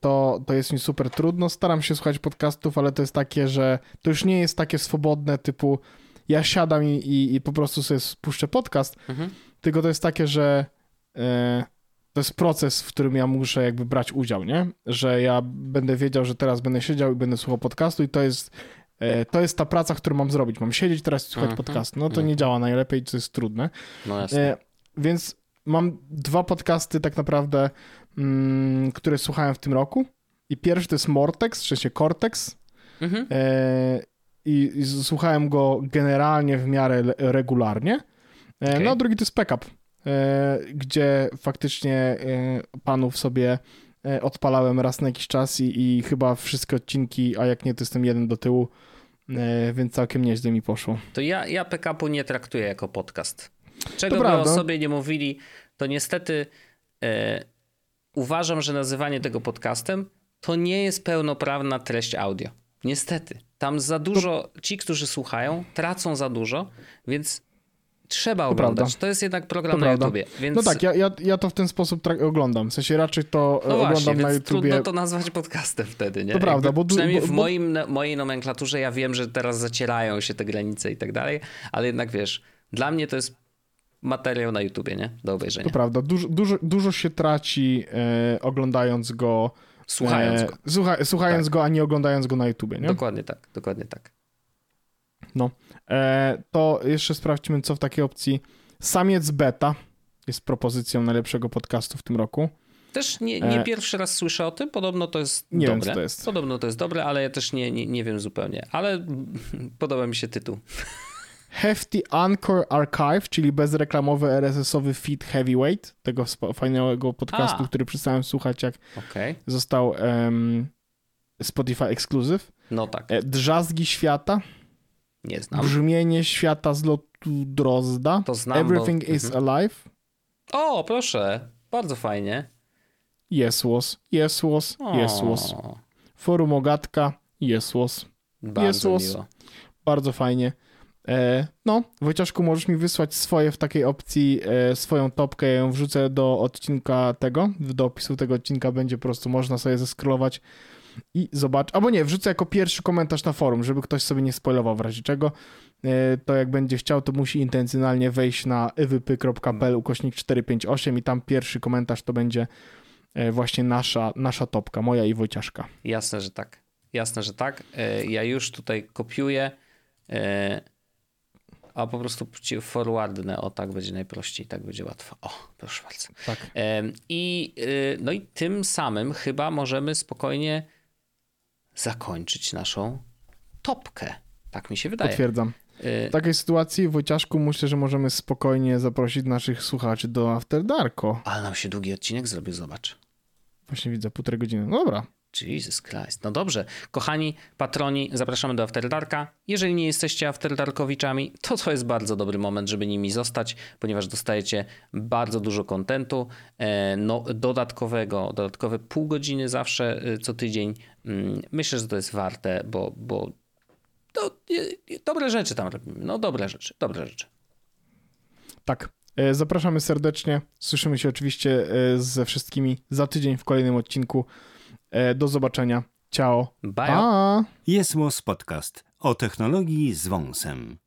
To, to jest mi super trudno. Staram się słuchać podcastów, ale to jest takie, że to już nie jest takie swobodne, typu ja siadam i, i, i po prostu sobie spuszczę podcast, Mhm. tylko to jest takie, że to jest proces, w którym ja muszę jakby brać udział, nie? Że ja będę wiedział, że teraz będę siedział i będę słuchał podcastu i to jest e, to jest ta praca, którą mam zrobić. Mam siedzieć teraz i słuchać Mhm, podcastu. No to mhm. nie działa najlepiej, to jest trudne. No jasne. E, więc mam dwa podcasty tak naprawdę, mm, które słuchałem w tym roku. I pierwszy to jest Mortex, w sensie Cortex. Mhm. E, i, I słuchałem go generalnie w miarę regularnie. E, Okej. No a drugi to jest Backup, gdzie faktycznie e, panów sobie e, odpalałem raz na jakiś czas i, i chyba wszystkie odcinki, a jak nie, to jestem jeden do tyłu, e, więc całkiem nieźle mi poszło. To ja, ja PKP nie traktuję jako podcast. Czego by prawda. o sobie nie mówili, to niestety e, uważam, że nazywanie tego podcastem to nie jest pełnoprawna treść audio. Niestety. Tam za dużo, ci, którzy słuchają, tracą za dużo, więc trzeba To oglądać. prawda. To jest jednak program To na prawda. YouTubie. Więc, No tak, ja, ja, ja to w ten sposób oglądam. W sensie raczej to e, no oglądam właśnie, na YouTubie. trudno to nazwać podcastem wtedy, nie? To prawda, bo Przynajmniej bo- w bo- moim, mojej nomenklaturze ja wiem, że teraz zacierają się te granice i tak dalej, ale jednak wiesz, dla mnie to jest materiał na YouTubie, nie? Do obejrzenia. To prawda, dużo, dużo, dużo się traci e, oglądając go. Słuchając e, go. Słucha, słuchając go, a nie oglądając go na YouTubie, nie? Dokładnie tak, dokładnie tak. E, to jeszcze sprawdźmy, co w takiej opcji. Samiec Beta jest propozycją najlepszego podcastu w tym roku. Też nie, nie E, pierwszy raz słyszę o tym, podobno to jest Nie wiem, dobre. co to jest. Podobno to jest dobre, ale ja też nie, nie, nie wiem zupełnie. Ale (laughs) podoba mi się tytuł. Hefty Anchor Archive, czyli bezreklamowy RSS-owy feed Heavyweight, tego fajnego podcastu, A. który przestałem słuchać, jak Okej. został em, Spotify Exclusive. No tak, E, Drzazgi świata, nie znam. brzmienie świata z lotu Drozda. To znam, Everything bo... is Mhm. alive. O, proszę. Bardzo fajnie. Yes was, yes was, yes was. O, Forum Ogatka, yes was. Bardzo Jezus. miło. Bardzo fajnie. E, no, Wojciaszku, możesz mi wysłać swoje w takiej opcji, e, swoją topkę, ja ją wrzucę do odcinka tego, do opisu tego odcinka będzie po prostu można sobie zeskrolować i zobaczyć, albo nie, wrzucę jako pierwszy komentarz na forum, żeby ktoś sobie nie spoilował w razie czego, e, to jak będzie chciał, to musi intencjonalnie wejść na ewypy.pl ukośnik 458 i tam pierwszy komentarz to będzie e, właśnie nasza, nasza topka, moja i Wojciaszka. Jasne, że tak. Jasne, że tak. E, Ja już tutaj kopiuję, a po prostu forwardnę. O, tak będzie najprościej, tak będzie łatwo. O, proszę bardzo. Tak. I, no i tym samym chyba możemy spokojnie zakończyć naszą topkę. Tak mi się wydaje. Potwierdzam. Y, W takiej sytuacji, Wojciaszku, myślę, że możemy spokojnie zaprosić naszych słuchaczy do After Darko. Ale nam się długi odcinek zrobił, zobacz. Właśnie widzę, półtorej godziny. No dobra. Jesus Christ. No dobrze. Kochani patroni, zapraszamy do After Darka. Jeżeli nie jesteście After Darkowiczami, to to jest bardzo dobry moment, żeby nimi zostać, ponieważ dostajecie bardzo dużo kontentu e, no, dodatkowego, dodatkowe pół godziny zawsze e, co tydzień. Mm, Myślę, że to jest warte, bo, bo to, dobre rzeczy tam robimy. No dobre rzeczy, dobre rzeczy. Tak. E, Zapraszamy serdecznie. Słyszymy się oczywiście ze wszystkimi za tydzień w kolejnym odcinku. E, Do zobaczenia. Ciao. Bye. Pa! Jest Podcast o technologii z wąsem.